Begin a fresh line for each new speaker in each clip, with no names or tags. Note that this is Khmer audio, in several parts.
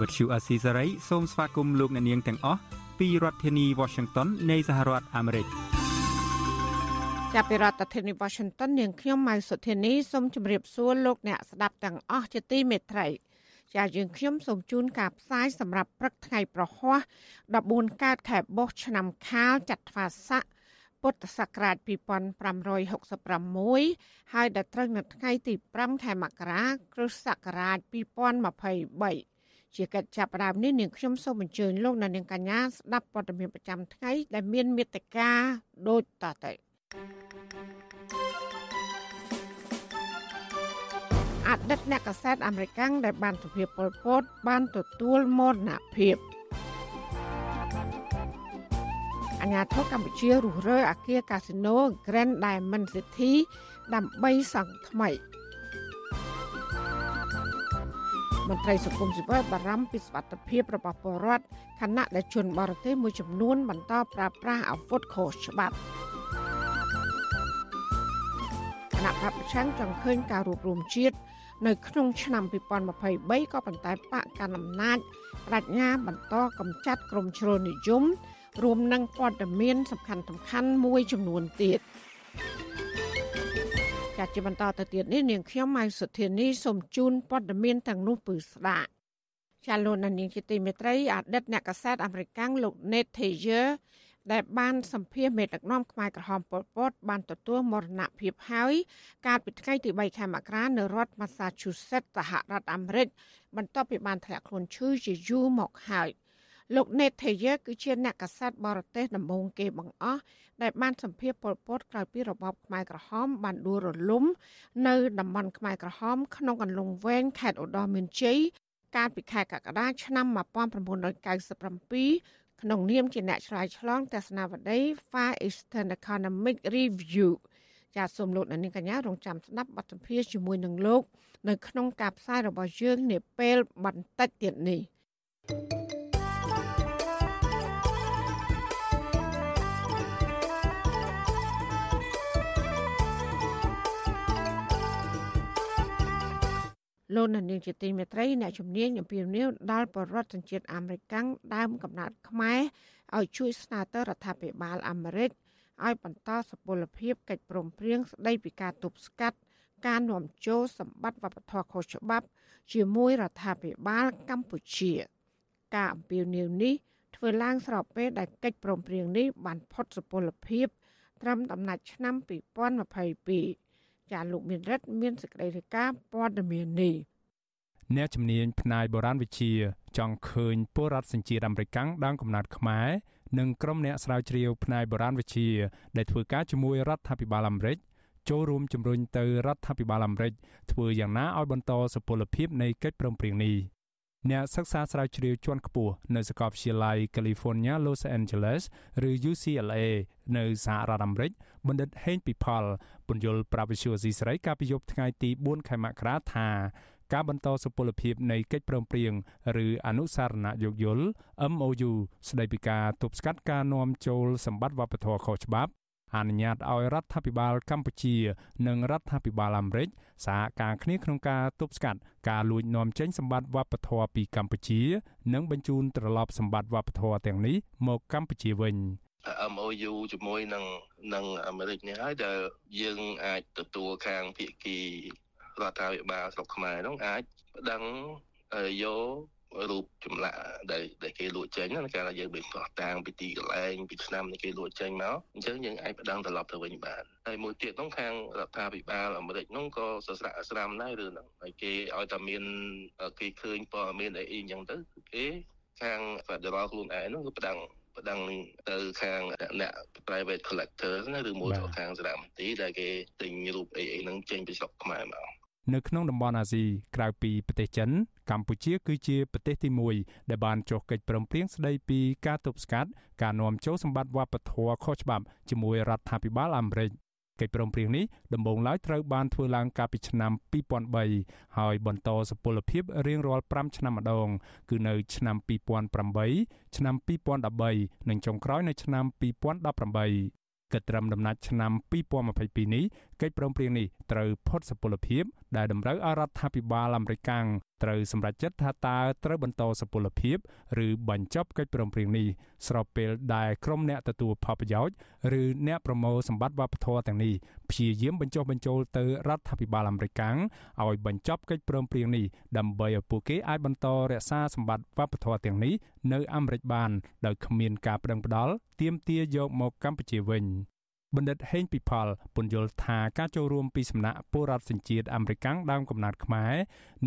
វត្តឈូអាស៊ីសេរីសូមស្វាគមន៍លោកអ្នកនាងទាំងអស់ពីរដ្ឋធានី Washington នៃសហរដ្ឋអាមេរិក
ចាប់ពីរដ្ឋធានី Washington នាងខ្ញុំម៉ៅសុធានីសូមជម្រាបសួរលោកអ្នកស្ដាប់ទាំងអស់ជាទីមេត្រីចាយើងខ្ញុំសូមជូនការផ្សាយសម្រាប់ព្រឹកថ្ងៃប្រហ័ស14កើតខែបុស្សឆ្នាំខាលចត្វាស័កពុទ្ធសករាជ2566ហើយដល់ត្រូវនៅថ្ងៃទី5ខែមករាគ្រិស្តសករាជ2023 ជាកិច្ចចាប់ផ្ដើមនេះនាងខ្ញុំសូមអញ្ជើញលោកអ្នកនាងកញ្ញាស្ដាប់ព័ត៌មានប្រចាំថ្ងៃដែលមានមេត្តាដូចតទៅអតីតអ្នកកសែតអាមេរិកដែលបានសុភាពប៉ុលពតបានទទួលមរណភាពអាញាធរកម្ពុជារុះរើអាគារកាស៊ីណូ Grand Diamond City ដើម្បីសង់ថ្មី មន្ត្រីសង្គមស៊ីវិលបារម្ភពីសុខភាពរបស់ពលរដ្ឋខណៈដែលជនបរទេសមួយចំនួនបន្តប្រើប្រាស់អាវុធខុសច្បាប់គណៈបព្វឆាំងចង់ឃើញការរួបរวมជាតិនៅក្នុងឆ្នាំ2023ក៏ប៉ុន្តែបកកណ្ដាលអំណាចប្រាជ្ញាបន្តកម្ចាត់ក្រមជ្រុលនិយមរួមនឹងព័ត៌មានសំខាន់សំខាន់មួយចំនួនទៀត ចាត់ជាបន្តទៅទៀតនេះនាងខ្ញុំម៉ៃសុធានីសូមជូនព័ត៌មានទាំងនោះពឺស្ដាប់ចាលោកនាងជាទីមេត្រីអតីតអ្នកកាសែតអាមេរិកលោក Nate Thayer ដែលបានសម្ភាសមេដឹកនាំខ្មែរក្រហមប៉ុលពត បានទទួលមរណភាពហើយកាលពីថ្ងៃទី3ខែមករានៅរដ្ឋ Massachusetts សហរដ្ឋអាមេរិកបន្ទាប់ពីបានធ្លាក់ខ្លួនឈឺជាយូរមកហើយ។ លោកណេតថេយើគឺជាអ្នកកាសែតបរទេសដំបូងគេបង្អស់ដែលបានសម្ភាសប៉ុលពតក្រោយពីរបបខ្មែរក្រហមបានដួលរលំ នៅតំបន់ខ្មែរក្រហម ក្នុងអន្លង់វែងខេត្តឧត្តរមានជ័យកាលពីខែកក្កដាឆ្នាំ1997ក្នុងនាមជាអ្នកឆ្លើយឆ្លងទស្សនាវដ្តី Far Eastern Economic Review ចាសសូមលោកអ្នកនាងកញ្ញារងចាំស្ដាប់បទសម្ភាសជាមួយនឹងលោក នៅក្នុងការផ្សាយរបស់យើងនាពេលបន្តិចទៀតនេះ thank you លោកនាងជាទីមេត្រីអ្នកជំនាញអំពីនីវដល់បរដ្ឋសញ្ជាតិអាមេរិកដើមកំណត់ខ្មែរឲ្យជួយស្នើទៅរដ្ឋាភិបាលអាមេរិកឲ្យបន្តសុពលភាពកិច្ចព្រមព្រៀងស្តីពីការទប់ស្កាត់ការនាំចូលសម្បត្តិវប្បធម៌ខុសច្បាប់ ជាមួយរដ្ឋាភិបាលកម្ពុជា ការអំពាវនាវនេះធ្វើឡើងស្របពេលដែលកិច្ចព្រមព្រៀងនេះបានផុតសុពលភាពត្រឹមដំណាច់ឆ្នាំ2022 ចាលោកមានរិទ្ធមានសេចក្តីរាយការណ៍ព័ត៌មាននេះ
អ្នកជំនាញផ្នែកបុរាណវិទ្យាចង់ឃើញពលរដ្ឋសញ្ជាតិអាមេរិកដើមកំណត់ខ្មែរនិងក្រុមអ្នកស្រាវជ្រាវផ្នែកបុរាណវិទ្យាដែលធ្វើការជាមួយរដ្ឋាភិបាលអាមេរិកចូលរួមជំរុញទៅរដ្ឋាភិបាលអាមេរិកធ្វើយ៉ាងណាឲ្យបន្តសុពលភាពនៃកិច្ចព្រមព្រៀងនេះ អ្នកសិក្សាស្រាវជ្រាវជាន់ខ្ពស់នៅសាកលវិទ្យាល័យ California Los Angeles ឬ UCLA នៅសហរដ្ឋអាមេរិកបណ្ឌិតហេងពិផលពន្យល់ប្រាវិសុយស៊ីស្រីកាលពីយប់ថ្ងៃទី4ខែមករាថាការបន្តសុពលភាពនៃកិច្ចព្រមព្រៀងឬអនុសារណៈយោគយល់ MOU ស្តីពីការទប់ស្កាត់ការនាំចូលសម្បត្តិវប្បធម៌ខុសច្បាប់ អនុញ្ញាតឲ្យរដ្ឋាភិបាលកម្ពុជា និងរដ្ឋាភិបាលអាមេរិកសហការគ្នាក្នុងការទប់ស្កាត់ការលួចនាំចេញសម្បត្តិវប្បធម៌ពីកម្ពុជា និងបញ្ជូនត្រឡប់សម្បត្តិវប្បធម៌ទាំងនេះមកកម្ពុជាវិញ
MOU ជាមួយនឹងនឹងអាមេរិកនេះហើយដែលយើងអាចទទួលខាងភាគីរដ្ឋាភិបាលស្រុកខ្មែរនោះអាចប្តឹងយក រូបចម្លាក់ដែលដែលគេលក់ចេញណាកាលយើងបីផ្ោះតាំងពីទីកន្លែងពីឆ្នាំនេះគេលក់ចេញមកអញ្ចឹងយើងអាចប្តឹងត្រឡប់ទៅវិញបានហើយមួយទៀតនោះខាងរដ្ឋាភិបាលអាមេរិកនោះក៏សស្រាក់ស្រាំដែររឿងហ្នឹងហើយគេឲ្យតែមានគេឃើញព័ត៌មានអីអញ្ចឹងទៅគេខាង Federal ខ្លួនឯងនោះគឺប្តឹងប្តឹងទៅខាងអ្នក private collector ណាឬមួយទៅខាងសារមន្ទីរដែលគេទិញរូបអីអីហ្នឹងចេញពីស្រុកខ្មែរមក
នៅក្នុងតំបន់អាស៊ីក្រៅពីប្រទេសចិន កម្ពុជាគឺជាប្រទេសទី1ដែលបានចុះកិច្ចព្រមព្រៀងស្តីពីការទប់ស្កាត់ការនាំចូលសម្បត្តិវប្បធម៌ខុសច្បាប់ជាមួយរដ្ឋាភិបាលអាមេរិកកិច្ចព្រមព្រៀងនេះដំបូងឡើយត្រូវបានធ្វើឡើងកាលពីឆ្នាំ2003ហើយបន្តសុពលភាពរៀងរាល់5ឆ្នាំម្ដង គឺនៅឆ្នាំ2008ឆ្នាំ2013និងចុងក្រោយនៅឆ្នាំ2018គិតត្រឹមដំណាច់ឆ្នាំ2022នេះ កិច្ចព្រមព្រៀងនេះត្រូវផុតសុពលភាព ដែលតម្រូវឲ្យរដ្ឋាភិបាលអាមេរិកត្រូវសម្រេចចិត្តថាតើត្រូវបន្តសុពលភាព ឬបញ្ចប់កិច្ចព្រមព្រៀងនេះស្របពេលដែលក្រុមអ្នកទទួលផលប្រយោជន៍ឬអ្នកប្រមូលសម្បត្តិវប្បធម៌ទាំងនេះព្យាយាមបញ្ចុះបញ្ចូលទៅរដ្ឋាភិបាលអាមេរិកឲ្យបញ្ចប់កិច្ចព្រមព្រៀងនេះដើម្បីឲ្យពួកគេអាចបន្តរក្សាសម្បត្តិវប្បធម៌ទាំងនេះនៅអាមេរិកបានដោយគ្មានការបដិងផ្ដាល់ទាមទារយកមកកម្ពុជាវិញ បណ្ឌិតហេងពិផលពន្យល់ថាការចូលរួមពីសំណាក់ពលរដ្ឋសញ្ជាតិអាមេរិកដើមកំណត់ខ្មែរ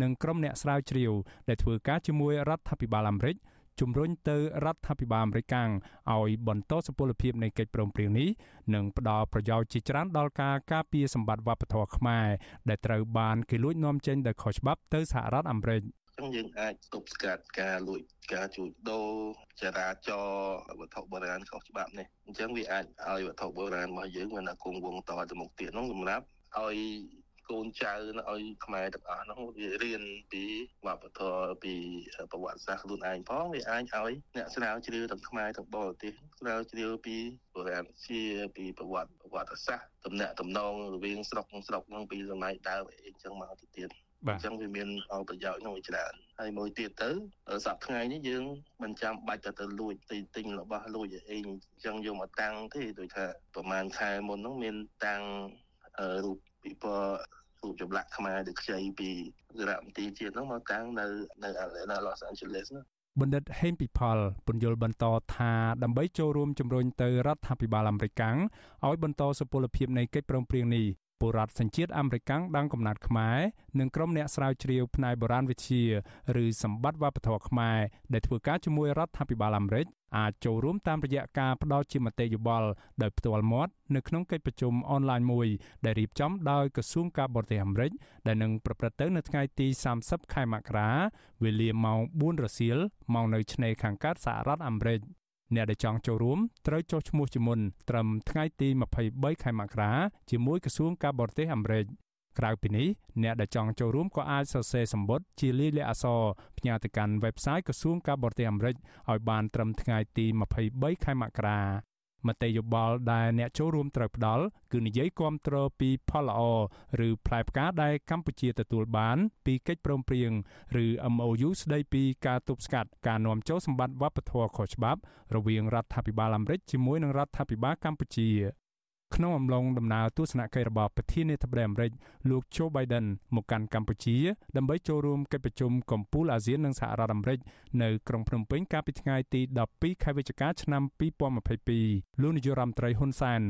និងក្រុមអ្នកស្រាវជ្រាវដែលធ្វើការជាមួយរដ្ឋាភិបាលអាមេរិកជំរុញទៅរដ្ឋាភិបាលអាមេរិកឲ្យបន្តសុពលភាពនៃកិច្ចព្រមព្រៀងនេះនិងផ្ដល់ប្រយោជន៍ជាច្រើនដល់ការការពារសម្បត្តិវប្បធម៌ខ្មែរដែលត្រូវបានគេលួចនាំចេញដោយខុសច្បាប់ទៅសហរដ្ឋអាមេរិក
ចឹងយើងអាចទប់ស្កាត់ការលួចការជួញដូរចរាចរវត្ថុបុរាណខុសច្បាប់នេះអញ្ចឹងវាអាចឲ្យវត្ថុបុរាណរបស់យើងមានគង់វង្សតទៅមុខទៀតនោះសម្រាប់ឲ្យកូនចៅឲ្យខ្មែរទាំងអស់នោះវារៀនពីវប្បធម៌ពីប្រវត្តិសាស្ត្រខ្លួនឯងផងវាអាចឲ្យអ្នកស្រាវជ្រាវទាំងខ្មែរទាំងបរទេសស្រាវជ្រាវពីបុរាណជាពីប្រវត្តិប្រវត្តិសាស្ត្រតំណាក់តំណងរវាងស្រុកស្រុកនឹងពីសម័យដើមអីចឹងមកទៅទៀត អញ្ចឹងវាមានផលប្រយោជន៍នោះច្រើនហើយមួយទៀតទៅសប្តាហ៍ថ្ងៃនេះយើងមិនចាំបាច់ទៅទៅលួចទៅទិញរបស់លួចអីអញ្ចឹងយកមកតាំងទេដូចថាប្រហែលខែមុនហ្នឹងមានតាំងរូបពីពរូបចម្លាក់ខ្មែរដែលខ្ចីពីសារមន្ទីរជាតិហ្នឹងមកតាំងនៅនៅនៅ Los Angeles ណា
បណ្ឌិតហេងពិផលពន្យល់បន្តថាដើម្បីចូលរួមជំរុញទៅរដ្ឋាភិបាលអាមេរិកឲ្យបន្តសុពលភាពនៃកិច្ចព្រមព្រៀងនេះ ពលរដ្ឋសញ្ជាតិអាមេរិកដើមកំណត់ខ្មែរនិងក្រុមអ្នកស្រាវជ្រាវផ្នែកបុរាណវិទ្យាឬសម្បត្តិវប្បធម៌ខ្មែរដែលធ្វើការជាមួយរដ្ឋាភិបាលអាមេរិកអាចចូលរួមតាមរយៈការផ្ដល់ជាមតិយោបល់ដោយផ្ទាល់មាត់នៅក្នុងកិច្ចប្រជុំអនឡាញមួយដែលរៀបចំដោយក្រសួងការបរទេសអាមេរិកដែលនឹងប្រព្រឹត្តទៅនៅថ្ងៃទី30ខែមករាវេលាម៉ោង4រសៀលម៉ោងនៅឆ្នេរខាងកើតសហរដ្ឋអាមេរិក អ្នកដែលចង់ចូលរួមត្រូវចុះឈ្មោះជាមុនត្រឹមថ្ងៃទី23ខែមករាជាមួយក្រសួងការបរទេសអាមេរិកក្រៅពីនេះអ្នកដែលចង់ចូលរួមក៏អាចសរសេរសម្បត្តិជាលាយលក្ខណ៍អក្សរផ្ញើទៅកាន់ website ក្រសួងការបរទេសអាមេរិកឲ្យបានត្រឹមថ្ងៃទី23ខែមករា មតិយោបល់ដែលអ្នកចូលរួមត្រូវផ្ដល់គឺនិយាយគាំទ្រពីផលល្អឬផ្លែផ្កាដែលកម្ពុជាទទួលបាន ពីកិច្ចព្រមព្រៀងឬ MOU ស្ដីពីការទប់ស្កាត់ការនាំចូលសម្បត្តិវប្បធម៌ខុសច្បាប់រវាងរដ្ឋាភិបាលអាមេរិកជាមួយនឹងរដ្ឋាភិបាលកម្ពុជា ក្នុងអំឡុងដំណើរទស្សនកិច្ចរបស់ប្រធានាធិបតីអាមេរិកលោក Joe Biden មកកាន់កម្ពុជា ដើម្បីចូលរួមកិច្ចប្រជុំកំពូលអាស៊ាននិងសហរដ្ឋអាមេរិកនៅក្រុងភ្នំពេញកាលពីថ្ងៃទី12ខែវិច្ឆិកាឆ្នាំ2022លោកនាយរដ្ឋមន្ត្រីហ៊ុនសែន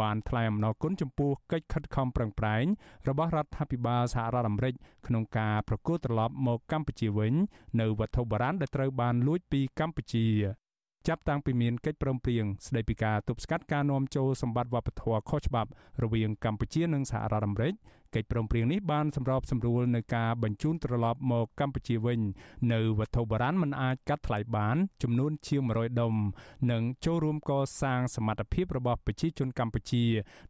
បានថ្លែងអំណរគុណចំពោះកិច្ចខិតខំប្រឹងប្រែងរបស់រដ្ឋាភិបាលសហរដ្ឋអាមេរិកក្នុងការប្រគល់ត្រឡប់មកកម្ពុជាវិញ នៅវត្ថុបុរាណដែលត្រូវបានលួចពីកម្ពុជា ចាប់តាំងពីមានកិច្ចព្រមព្រៀងស្តីពីការទប់ស្កាត់ការនាំចូលសម្បត្តិវប្បធម៌ខុសច្បាប់រវាងកម្ពុជានិងសហរដ្ឋអាមេរិកកិច្ចព្រមព្រៀងនេះបានសម្របសម្រួលនៅការបញ្ជូនត្រឡប់មកកម្ពុជាវិញ នៅវត្ថុបុរាណមិនអាចកាត់ថ្លៃបាន ចំនួនជាង100ដុំនិងចូលរួមកសាងសមត្ថភាពរបស់ប្រជាជនកម្ពុជា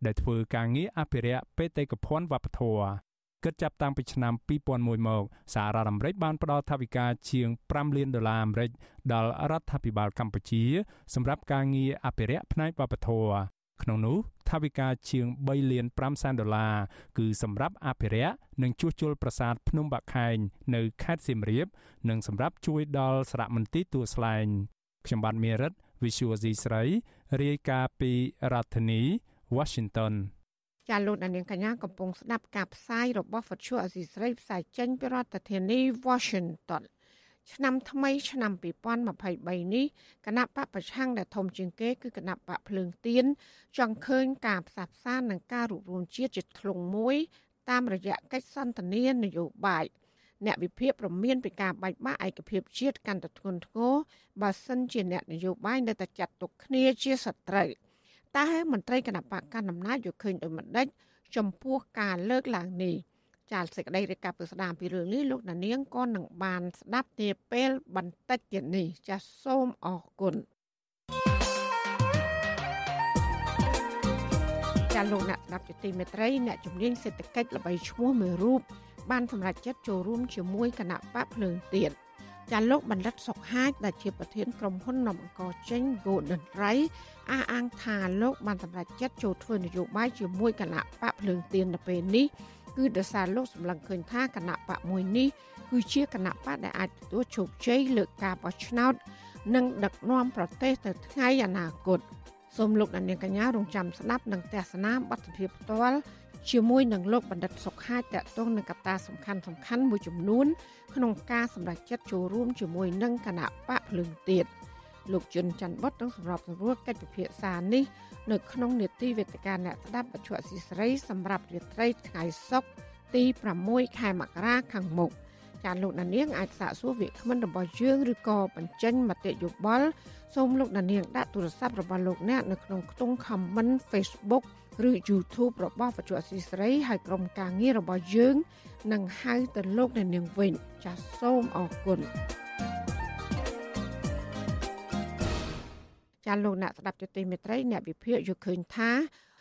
ដែលធ្វើការងារអភិរក្សបេតិកភណ្ឌវប្បធម៌ គិតចាប់តាំងពីឆ្នាំ2001មកសហរដ្ឋអាមេរិកបានផ្ដល់ថវិកាជាង5លានដុល្លារអាមេរិកដល់រដ្ឋាភិបាលកម្ពុជា សម្រាប់ការងារអភិរក្សផ្នែកវប្បធម៌ក្នុងនោះថវិកាជាង3លាន5សែនដុល្លារគឺសម្រាប់អភិរក្សនិងជួសជុលប្រាសាទភ្នំបាក់ខែងនៅខេត្តសៀមរាប និងសម្រាប់ជួយដល់សារមន្ទីរទួលស្លែងខ្ញុំបាទមេរិត Visual C ស្រីរាយការណ៍ពីរដ្ឋធានី Washington
ចាលោកនាងកញ្ញាកំពុងស្ដាប់ការផ្សាយរបស់វិទ្យុអសីស្រីផ្សាយចេញពីរដ្ឋធានី Washington ឆ្នាំថ្មីឆ្នាំ2023នេះគណៈបកប្រឆាំងដែលធំជាងគេគឺគណៈបកភ្លើងទៀនចង់ឃើញការផ្សះផ្សានិងការរួបរวมជាតិជាធ្លុងមួយតាមរយៈកិច្ចសន្ទនានយោបាយអ្នកវិភាគប្រមានពីការបែកបាក់ឯកភាពជាតិកាន់តែធ្ងន់ធ្ងរបើសិនជាអ្នកនយោបាយនៅតែចាត់ទុកគ្នាជាសត្រូវ។ តែមន្ត្រីគណៈបកកណ្ដាលអំណាចយកឃើញដោយមិនដេចចំពោះការលើកឡើងនេះចាលសេចក្តីរាយការណ៍ពីស្ដាមពីរឿងនេះលោកណានៀងក៏នឹងបានស្ដាប់នាពេលបន្តិចទៀតនេះចាសសូមអរគុណចាលោកអ្នកស្ដាប់ជាទីមេត្រីអ្នកជំនាញសេដ្ឋកិច្ចល្បីឈ្មោះមួយរូបបានសម្រេចចិត្តចូលរួមជាមួយគណៈបកភ្លើងទៀន ចាលោកបណ្ឌិតសុកហាជដែលជាប្រធានក្រុមហ៊ុននំអង្គចេញ Golden Ray អះអាងថាលោកបានសម្រេចចិត្តចូលធ្វើនយោបាយជាមួយគណៈបកភ្លើងទៀននៅពេលនេះគឺដោយសារលោកសម្លឹងឃើញថាគណៈបកមួយនេះគឺជាគណៈបកដែលអាចទទួលជោគជ័យលើកការបោះឆ្នោត និងដឹកនាំប្រទេសទៅថ្ងៃអនាគតសូមលោកអ្នកនាងកញ្ញារងចាំស្ដាប់និងទស្សនាបទសម្ភាសន៍ផ្ទាល់ ជាមួយនឹងលោកបណ្ឌិតសុកហាជតកតងនឹងកត្តាសំខាន់សំខាន់មួយចំនួន ក្នុងការសម្រេចចិត្តចូលរួមជាមួយនឹងគណៈបកភ្លើងទៀតលោកជុនច័ន្ទបុតនឹងសម្របសម្រួលកិច្ចពិភាក្សានេះនៅក្នុងនេតិវេទិកាអ្នកស្ដាប់បច្ចុប្បន្នស៊ីស្រីសម្រាប់រាត្រីថ្ងៃសុក្រទី6ខែមករាខាងមុខចាលោកដានៀងអាចសាកសួរវាគ្មិនរបស់យើងឬក៏បញ្ចេញមតិយោបល់សូមលោកដានៀងដាក់ទូរស័ព្ទរបស់លោកអ្នកនៅក្នុងខ្ទង់ comment Facebook ឬ YouTube របស់វិទ្យុអសីស្រីហើយក្រុមការងាររបស់យើងនឹងហៅទៅលោកអ្នកនាងវិញចាសសូមអរគុណចាលោកអ្នកស្ដាប់ជទីមេត្រីអ្នកវិភាគយល់ឃើញថា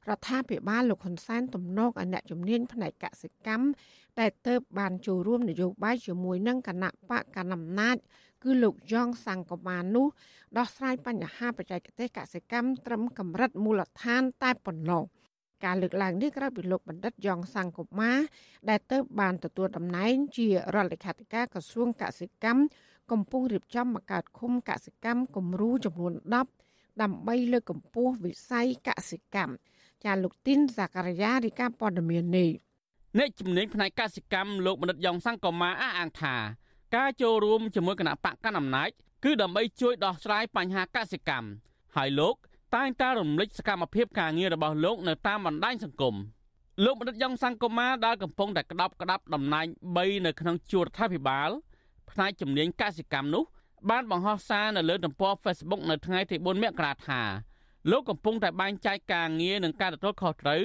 រដ្ឋាភិបាលលោកហ៊ុនសែនទំនងឲ្យអ្នកជំនាញផ្នែកកសិកម្មតែទៅបានចូលរួមនយោបាយជាមួយនឹងគណៈបកកណ្ដាលអំណាចគឺលោកយ៉ងសង្កមានោះដោះស្រាយបញ្ហាបច្ចេកទេសកសិកម្មត្រឹមកម្រិតមូលដ្ឋានតែប៉ុណ្ណោះ ការលើកឡើងនេះក្រោយពីលោកបណ្ឌិតយ៉ងសង្កុមាដែលទៅបានទទួលតំណែងជារដ្ឋលេខាធិការក្រសួងកសិកម្មកំពុងរៀបចំបង្កើតឃុំកសិកម្មគំរូចំនួន10ដើម្បីលើកកម្ពស់វិស័យកសិកម្មចាលោកទីនសាការីយ៉ារីកាព័ត៌មាននេះ
អ្នកជំនាញផ្នែកកសិកម្មលោកបណ្ឌិតយ៉ងសង្កុមាអះអាងថា ការចូលរួមជាមួយគណៈបកកណ្ដាលអំណាចគឺដើម្បីជួយដោះស្រាយបញ្ហាកសិកម្មហើយលោក តែងតែរំលេចសកម្មភាពការងាររបស់លោកនៅតាមបណ្ដាញសង្គមលោកបណ្ឌិតយ៉ងសង្គមាដែលកំពុងតែក្តាប់ក្តាប់តំណែង3នៅក្នុងជួររដ្ឋាភិបាលផ្នែកជំនាញកសិកម្មនោះ បានបង្ហោះសារនៅលើទំព័រ Facebook នៅថ្ងៃទី4មករាថាលោកកំពុងតែបែងចែកការងារនិងការទទួលខុសត្រូវ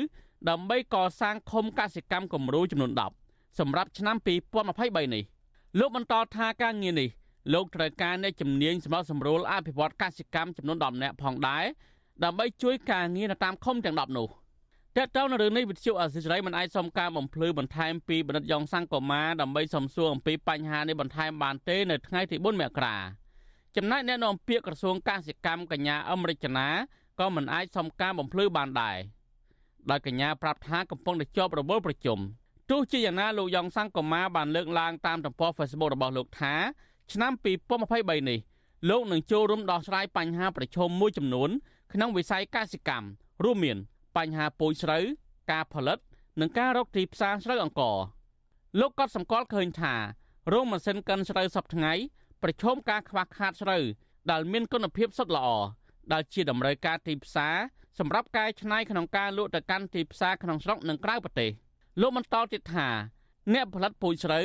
ដើម្បីកសាងឃុំកសិកម្មគំរូចំនួន10សម្រាប់ឆ្នាំ2023នេះលោកបន្តថាការងារនេះលោកត្រូវការអ្នកជំនាញសម្រាប់សម្រួលអភិវឌ្ឍកសិកម្មចំនួន10នាក់ផងដែរ ដើម្បីជួយការងារនៅតាមឃុំទាំង10នោះតើតើនៅរឿងនេះវិទ្យុអសិរ័យមិនអាចសុំការបំភ្លឺបន្ថែមពីបណ្ឌិតយ៉ងសង្គមាដើម្បីសំសួរអំពីបញ្ហានេះបន្ថែមបានទេនៅថ្ងៃទី4មករាចំណែកអ្នកនាំពាក្យក្រសួងកសិកម្មកញ្ញាអមរិចនាក៏មិនអាចសុំការបំភ្លឺបានដែរដោយកញ្ញាប្រាប់ថាកំពុងតែជាប់រវល់ប្រជុំទោះជាយ៉ាងណាលោកយ៉ងសង្គមាបានលើកឡើងតាមទំព័រ Facebook របស់លោកថាឆ្នាំ2023នេះលោកនឹងចូលរួមដោះស្រាយបញ្ហាប្រឈមមួយចំនួន ក្នុងវិស័យកសិកម្មរួមមាន បញ្ហាពូជស្រូវការផលិត និងការរកទីផ្សារស្រូវអង្ករលោកក៏សម្គាល់ឃើញថារោងម៉ាស៊ីនកិនស្រូវសពថ្ងៃប្រឈមការខ្វះខាតស្រូវដែលមានគុណភាពសុទ្ធល្អដែលជាតម្រូវការទីផ្សារសម្រាប់កែច្នៃក្នុងការលក់ទៅកាន់ទីផ្សារក្នុងស្រុកនិងក្រៅប្រទេសលោកបន្តទៀតថាអ្នកផលិតពូជស្រូវ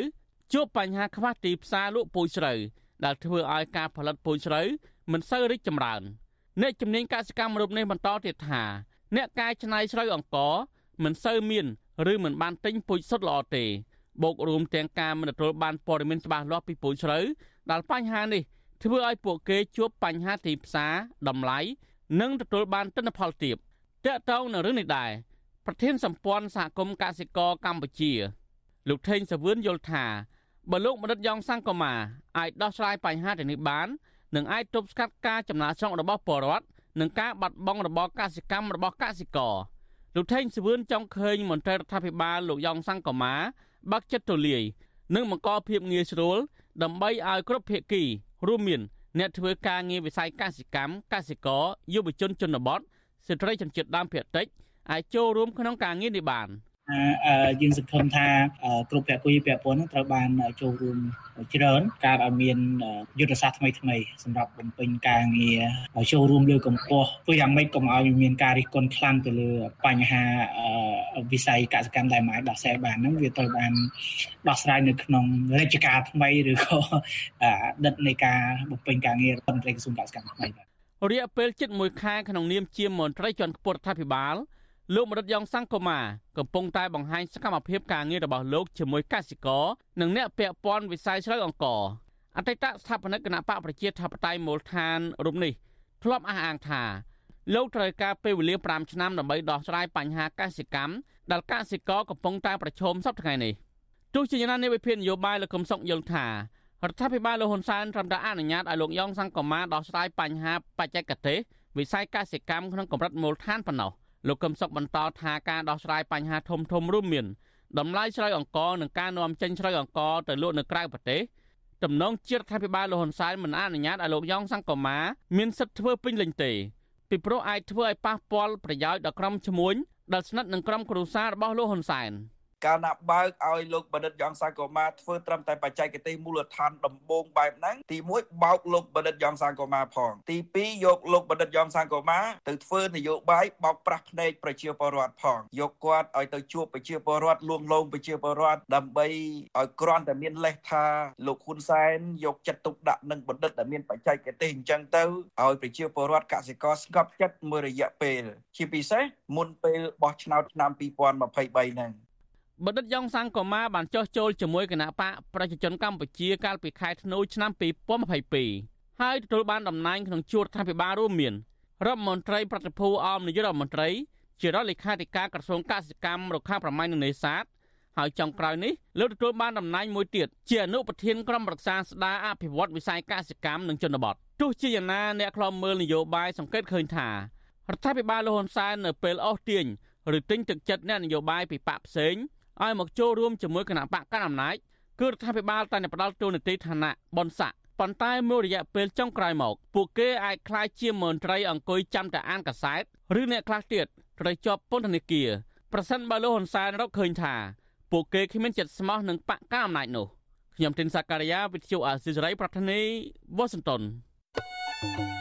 ជួបបញ្ហាខ្វះទីផ្សារលក់ពូជស្រូវដែលធ្វើឲ្យការផលិតពូជស្រូវមិនសូវរីកចម្រើន អ្នកជំនាញកសិកម្មរូបនេះបន្តទៀតថាអ្នកកែច្នៃស្រូវអង្ករមិនសូវមានឬមិនបានទិញពូជសុទ្ធល្អទេបូករួមទាំងការមិនទទួលបានព័ត៌មានច្បាស់លាស់ពីពូជស្រូវដែលបញ្ហានេះធ្វើឲ្យពួកគេជួបបញ្ហាទីផ្សារតម្លៃនិងទទួលបានទិន្នផលទាបតកតងនៅរឿងនេះដែរប្រធានសម្ព័ន្ធសហគមន៍កសិករកម្ពុជា លោកថេងសាវឿនយល់ថាបើលោកបណ្ឌិតយ៉ងសង្គមាអាចដោះស្រាយបញ្ហាទាំងនេះបាន នឹងអាចទប់ស្កាត់ការចំណាកស្រុករបស់ពលរដ្ឋនិងការបាត់បង់របរកសិកម្មរបស់កសិករលោកថេងសវឿនចង់ឃើញមន្ត្រីរដ្ឋាភិបាលលោកយ៉ងសង្គមាបាក់ចិត្តទូលាយនិងបង្កភាពងាយស្រួលដើម្បីឲ្យគ្រប់ភាគីរួមមានអ្នកធ្វើការងារវិស័យកសិកម្មកសិករយុវជនជនបទស្ត្រីជនជាតិដើមភាគតិចអាចចូលរួមក្នុងការងារនេះបាន។
យើងសង្ឃឹមថាគ្រប់ពាក់ព័ន្ធពាក់ព័ន្ធនឹងត្រូវបានចូលរួមច្រើនការឲ្យមានយុទ្ធសាស្ត្រថ្មីថ្មីសម្រាប់បំពេញការងារចូលរួមលើកម្ពស់ធ្វើយ៉ាងម៉េចកុំឲ្យមានការរិះគន់ខ្លាំងទៅលើបញ្ហាវិស័យកសិកម្មដែលមិនអាចដោះស្រាយបានហ្នឹងវាត្រូវបានដោះស្រាយនៅក្នុងរជ្ជកាលថ្មីឬក៏ដិតនៃការបំពេញការងាររដ្ឋមន្ត្រីក្រសួងកសិកម្មថ្មីបាទ
រយៈពេលជិត1ខែក្នុងនាមជាមន្ត្រីជាន់ខ្ពស់រដ្ឋាភិបាល
លោកម្រិតយ៉ងសង្គមាកំពុងតែបង្ហាញសកម្មភាពការងាររបស់លោកជាមួយកសិករនិងអ្នកពាក់ព័ន្ធវិស័យស្រូវអង្ករអតីតស្ថាបនិកគណៈបកប្រជាធិបតេយ្យមូលដ្ឋានរូបនេះធ្លាប់អះអាងថាលោកត្រូវការពេលវេលា5ឆ្នាំដើម្បីដោះស្រាយបញ្ហាកសិកម្មដែលកសិករកំពុងតែប្រឈមសពថ្ងៃនេះទោះជាយ៉ាងណានៃវិភាគនយោបាយលោកកឹមសុខយល់ថារដ្ឋាភិបាលលោកហ៊ុនសែនត្រឹមតែអនុញ្ញាតឲ្យលោកយ៉ងសង្គមាដោះស្រាយបញ្ហាបច្ចេកទេសវិស័យកសិកម្មក្នុងកម្រិតមូលដ្ឋានប៉ុណ្ណោះ លោកកឹមសុខបន្តថាការដោះស្រាយបញ្ហាធំធំរួមមានតម្លៃស្រូវអង្ករនិងការនាំចេញស្រូវអង្ករទៅលក់នៅក្រៅប្រទេសតំណងជាតិរដ្ឋាភិបាលលោកហ៊ុនសែនមិនអនុញ្ញាតឲ្យលោកយ៉ងសង្គមាមានសិទ្ធិធ្វើពេញលេញទេពីព្រោះអាចធ្វើឲ្យប៉ះពាល់ប្រយោជន៍ដល់ក្រុមឈ្មួញដែលស្និទ្ធនឹងក្រុមគ្រួសាររបស់លោកហ៊ុនសែន។
កាលណាបើកឲ្យលោកបណ្ឌិតយ៉ងសាកូម៉ាធ្វើត្រឹមតែបច្ចេកទេសមូលដ្ឋានដំបូងបែបហ្នឹងទី1បោកលោកបណ្ឌិតយ៉ងសាកូម៉ាផងទី2យកលោកបណ្ឌិតយ៉ងសាកូម៉ាទៅធ្វើនយោបាយបោកប្រាស់ភ្នែកប្រជាពលរដ្ឋផងយកគាត់ឲ្យទៅជួបប្រជាពលរដ្ឋលួងលោមប្រជាពលរដ្ឋដើម្បីឲ្យគ្រាន់តែមានលេសថាលោកហ៊ុនសែនយកចិត្តទុកដាក់នឹងបណ្ឌិតដែលមានបច្ចេកទេសអញ្ចឹងទៅឲ្យប្រជាពលរដ្ឋកសិករស្ងប់ចិត្តមួយរយៈពេល ជាពិសេសមុនពេលបោះឆ្នោតឆ្នាំ2023ហ្នឹង
បណ្ឌិតយ៉ងសាំងកូម៉ាបានចុះចូលជាមួយគណៈបកប្រជាជនកម្ពុជាកាលពីខែធ្នូឆ្នាំ2022ហើយទទួលបានតំណែងក្នុងជួររដ្ឋាភិបាលរួមមានរដ្ឋមន្ត្រីប្រតិភូអមនាយករដ្ឋមន្ត្រីជារដ្ឋលេខាធិការក្រសួងកសិកម្មរុក្ខាប្រមាញ់និងនេសាទហើយចុងក្រោយនេះលោកទទួលបានតំណែងមួយទៀតជាអនុប្រធានក្រុមប្រឹក្សាស្ដារអភិវឌ្ឍវិស័យកសិកម្មនិងជនបទទោះជាយ៉ាងណាអ្នកខ្លំមើលនយោបាយសង្កេតឃើញថារដ្ឋាភិបាលលហ៊ុនសែននៅពេលអស់ទាញឬទិញទឹកចិត្តអ្នកនយោបាយពីបកផ្សេង ឲ្យមកចូលរួមជាមួយគណៈបកកណ្ដាលអំណាចគឺរដ្ឋាភិបាលតែផ្ដាល់ទូនាទីឋានៈបនស័កប៉ុន្តែមួយរយៈពេលចុងក្រោយមក ពួកគេអាចក្លាយជាមន្ត្រីអង្គុយចាំតែអានកសែតឬអ្នកខ្លះទៀតត្រូវជាប់ពន្ធនាគារប្រសិនបើលោកហ៊ុនសែនរកឃើញថាពួកគេគ្មានចិត្តស្មោះនឹងបកកណ្ដាលអំណាចនោះខ្ញុំទីនសាការីយ៉ាវិទ្យុអាស៊ីសេរីប្រធានីវ៉ាស៊ីនតោន thank you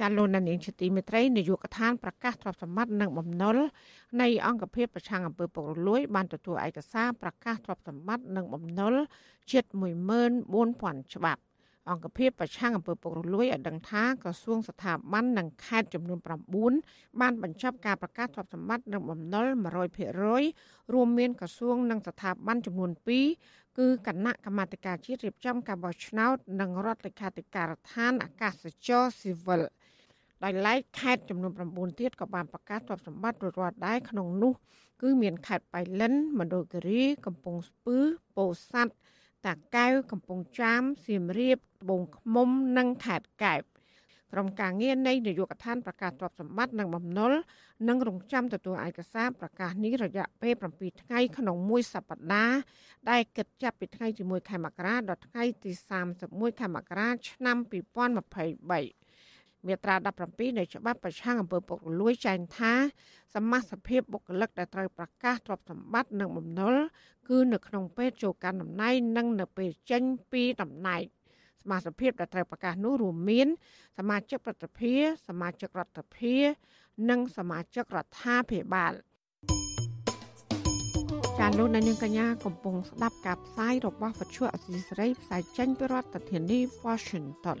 ចាលោកនាងជាទីមេត្រីនាយកដ្ឋានប្រកាសទ្រព្យសម្បត្តិនិងបំណុលនៃអង្គភាពប្រឆាំងអំពើពុករលួយ បានទទួលឯកសារប្រកាសទ្រព្យសម្បត្តិនិងបំណុលជិត14000ច្បាប់អង្គភាពប្រឆាំងអំពើពុករលួយឲ្យដឹងថាក្រសួងស្ថាប័ននិងខេត្តចំនួន9បានបញ្ចប់ការប្រកាសទ្រព្យសម្បត្តិនិងបំណុល100%រួមមានក្រសួងនិងស្ថាប័នចំនួន2គឺគណៈកម្មាធិការជាតិរៀបចំការបោះឆ្នោត និងរដ្ឋលេខាធិការដ្ឋានអាកាសចរស៊ីវិល ដោយឡែកខេត្តចំនួន9ទៀតក៏បានប្រកាសទ្រព្យសម្បត្តិរដ្ឋដែរក្នុងនោះ គឺមានខេត្តបៃលិនមណ្ឌលគិរីកំពង់ស្ពឺពោធិ៍សាត់តាកែវកំពង់ចាមសៀមរាបត្បូងឃ្មុំនិងខេត្តកែបក្រុមការងារនៃនាយកដ្ឋានប្រកាសទ្រព្យសម្បត្តិនិងបំណុលនឹងរងចាំទទួលឯកសារប្រកាសនេះរយៈពេល7ថ្ងៃក្នុងមួយសប្តាហ៍ដែលគិតចាប់ពីថ្ងៃទី1ខែមករាដល់ថ្ងៃទី31ខែមករាឆ្នាំ2023 មាត្រា17នៃច្បាប់ប្រឆាំងអំពើពុករលួយចែងថា សមាជិកភាពបុគ្គលិកដែលត្រូវប្រកាសទ្រព្យសម្បត្តិនិងបំណុលគឺនៅក្នុងពេលចូលកាន់តំណែងនិងនៅពេលចេញពីតំណែងសមាជិកភាពដែលត្រូវប្រកាសនោះរួមមាន សមាជិកប្រតិភិសមាជិករដ្ឋាភិបាលនិងសមាជិករដ្ឋាភិបាលចាលោកនាងកញ្ញាកំពុងស្ដាប់ការផ្សាយរបស់វិទ្យុអសីសេរីផ្សាយចេញពីរដ្ឋធានី Washington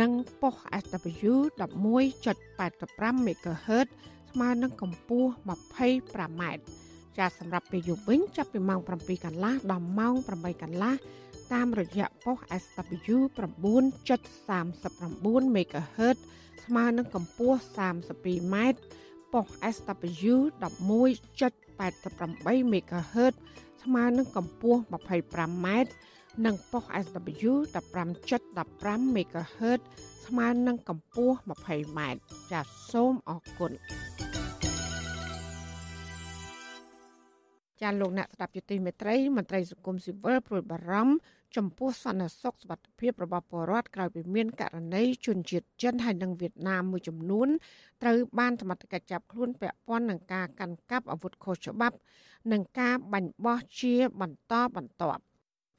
និងប៉ុស SW 11.85 MHz ស្មើនឹងកម្ពស់ 25m ចាសម្រាប់ពេលយប់វិញចាប់ពីម៉ោង7កន្លះដល់ម៉ោង8កន្លះតាមរយៈប៉ុស SW 9.39 MHz ស្មើនឹងកម្ពស់ 32m ប៉ុស SW 11.88 MHz ស្មើនឹងកម្ពស់ 25m និងប៉ុស SW 15.15 MHz ស្មើនឹងកម្ពស់ 20m ចាសសូមអរគុណចាលោកអ្នកស្ដាប់យុតិមេត្រីមន្ត្រីសង្គមស៊ីវិលព្រួយបារម្ភចំពោះសន្តិសុខសុវត្ថិភាពរបស់ពលរដ្ឋក្រោយពីមានករណីជនជាតិចិនហើយនិងវៀតណាមមួយចំនួនត្រូវបានសមត្ថកិច្ចចាប់ខ្លួនពាក់ព័ន្ធនឹងការកាន់កាប់អាវុធខុសច្បាប់ និងការបាញ់បោះជាបន្តបន្ទាប់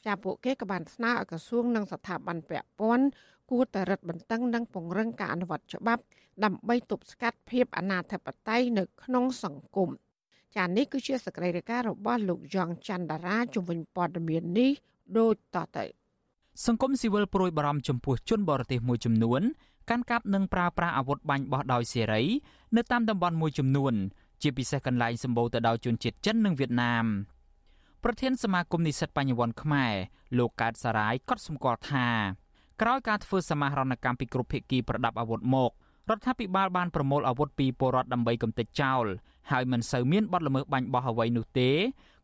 ចាពួកគេក៏បានស្នើឲ្យក្រសួងនិងស្ថាប័នពាក់ព័ន្ធគួរតែរឹតបន្តឹងនិងពង្រឹងការអនុវត្តច្បាប់ ដើម្បីទប់ស្កាត់ភាពអនាធិបតេយ្យនៅក្នុងសង្គមចានេះគឺជាសកម្មភាពរបស់លោកយ៉ងច័ន្ទតារាជំនាញព័ត៌មាននេះដូចតទៅ
សង្គមស៊ីវិលប្រួយបារម្ភចំពោះជនបរទេសមួយចំនួនកាន់កាប់និងប្រើប្រាស់អាវុធបាញ់បោះដោយសេរី នៅតាមតំបន់មួយចំនួន ជាពិសេសកន្លែងសម្បូរទៅដោយជនជាតិចិននិងវៀតណាម ប្រធានសមាគមនិស្សិតបញ្ញវន្តខ្មែរលោកកើតសារាយកត់សម្គាល់ថាក្រោយការធ្វើសមាហរណកម្មពីគ្រប់ភាគីប្រដាប់អាវុធមករដ្ឋាភិបាលបានប្រមូលអាវុធពីពលរដ្ឋដើម្បីកំទេចចោលហើយមិនសូវមានបទល្មើសបាញ់បោះអ្វីនោះទេ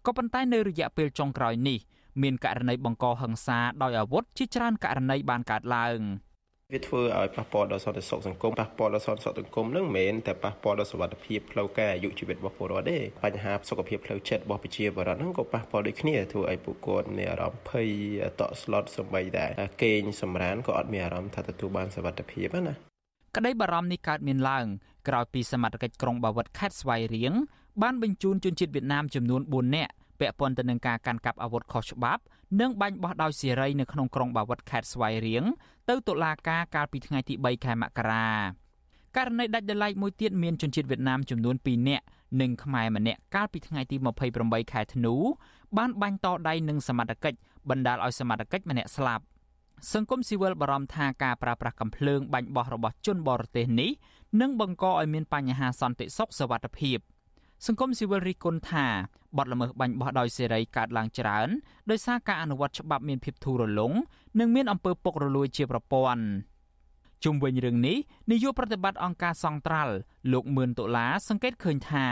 ក៏ប៉ុន្តែនៅរយៈពេលចុងក្រោយនេះមានករណីបង្កហិង្សាដោយអាវុធជាច្រើនករណីបានកើតឡើង
វាធ្វើឲ្យប៉ះពាល់ដល់សន្តិសុខសង្គមប៉ះពាល់ដល់សន្តិសុខសង្គមនឹងមិនមែនតែប៉ះពាល់ដល់សុវត្ថិភាពផ្លូវកាយអាយុជីវិតរបស់ពលរដ្ឋទេបញ្ហាសុខភាពផ្លូវចិត្តរបស់ប្រជាពលរដ្ឋហ្នឹងក៏ប៉ះពាល់ដូចគ្នាធ្វើឲ្យពួកគាត់មានអារម្មណ៍ភ័យតក់ស្លុតសម្បីតែគេងសម្រានក៏អត់មានអារម្មណ៍ថាទទួលបានសុវត្ថិភាពណា
ក្តីបារម្ភនេះកើតមានឡើងក្រោយពីសមត្ថកិច្ចក្រុងបាវិតខេត្តស្វាយរៀងបានបញ្ជូនជនជាតិវៀតណាមចំនួន4នាក់ ពាក់ព័ន្ធទៅនឹងការកាន់កាប់អាវុធខុសច្បាប់និងបាញ់បោះដោយសេរីនៅក្នុងក្រុងបាវិតខេត្តស្វាយរៀងទៅតុលាការកាលពីថ្ងៃទី3ខែមករាករណីដាច់ដライមួយទៀតមានជនជាតិវៀតណាមចំនួន2នាក់និងខ្មែរម្នាក់កាលពីថ្ងៃទី28ខែធ្នូបានបាញ់តដៃនឹងសមត្ថកិច្ចបណ្ដាលឲ្យសមត្ថកិច្ចម្នាក់ស្លាប់សង្គមស៊ីវិលបារម្ភថាការប្រើប្រាស់កំភ្លើងបាញ់បោះរបស់ជនបរទេសនេះនឹងបង្កឲ្យមានបញ្ហាសន្តិសុខសវត្ថិភាព។ សង្គមស៊ីវិលរិះគន់ថាបទល្មើសបាញ់បោះដោយសេរីកើតឡើងច្រើនដោយសារការអនុវត្តច្បាប់មានភាពធូររលុងនិងមានអំពើពុករលួយជាប្រព័ន្ធជុំវិញរឿងនេះនាយកប្រតិបត្តិអង្គការសង្ត្រាល់លោកមឿនដុល្លារសង្កេតឃើញថា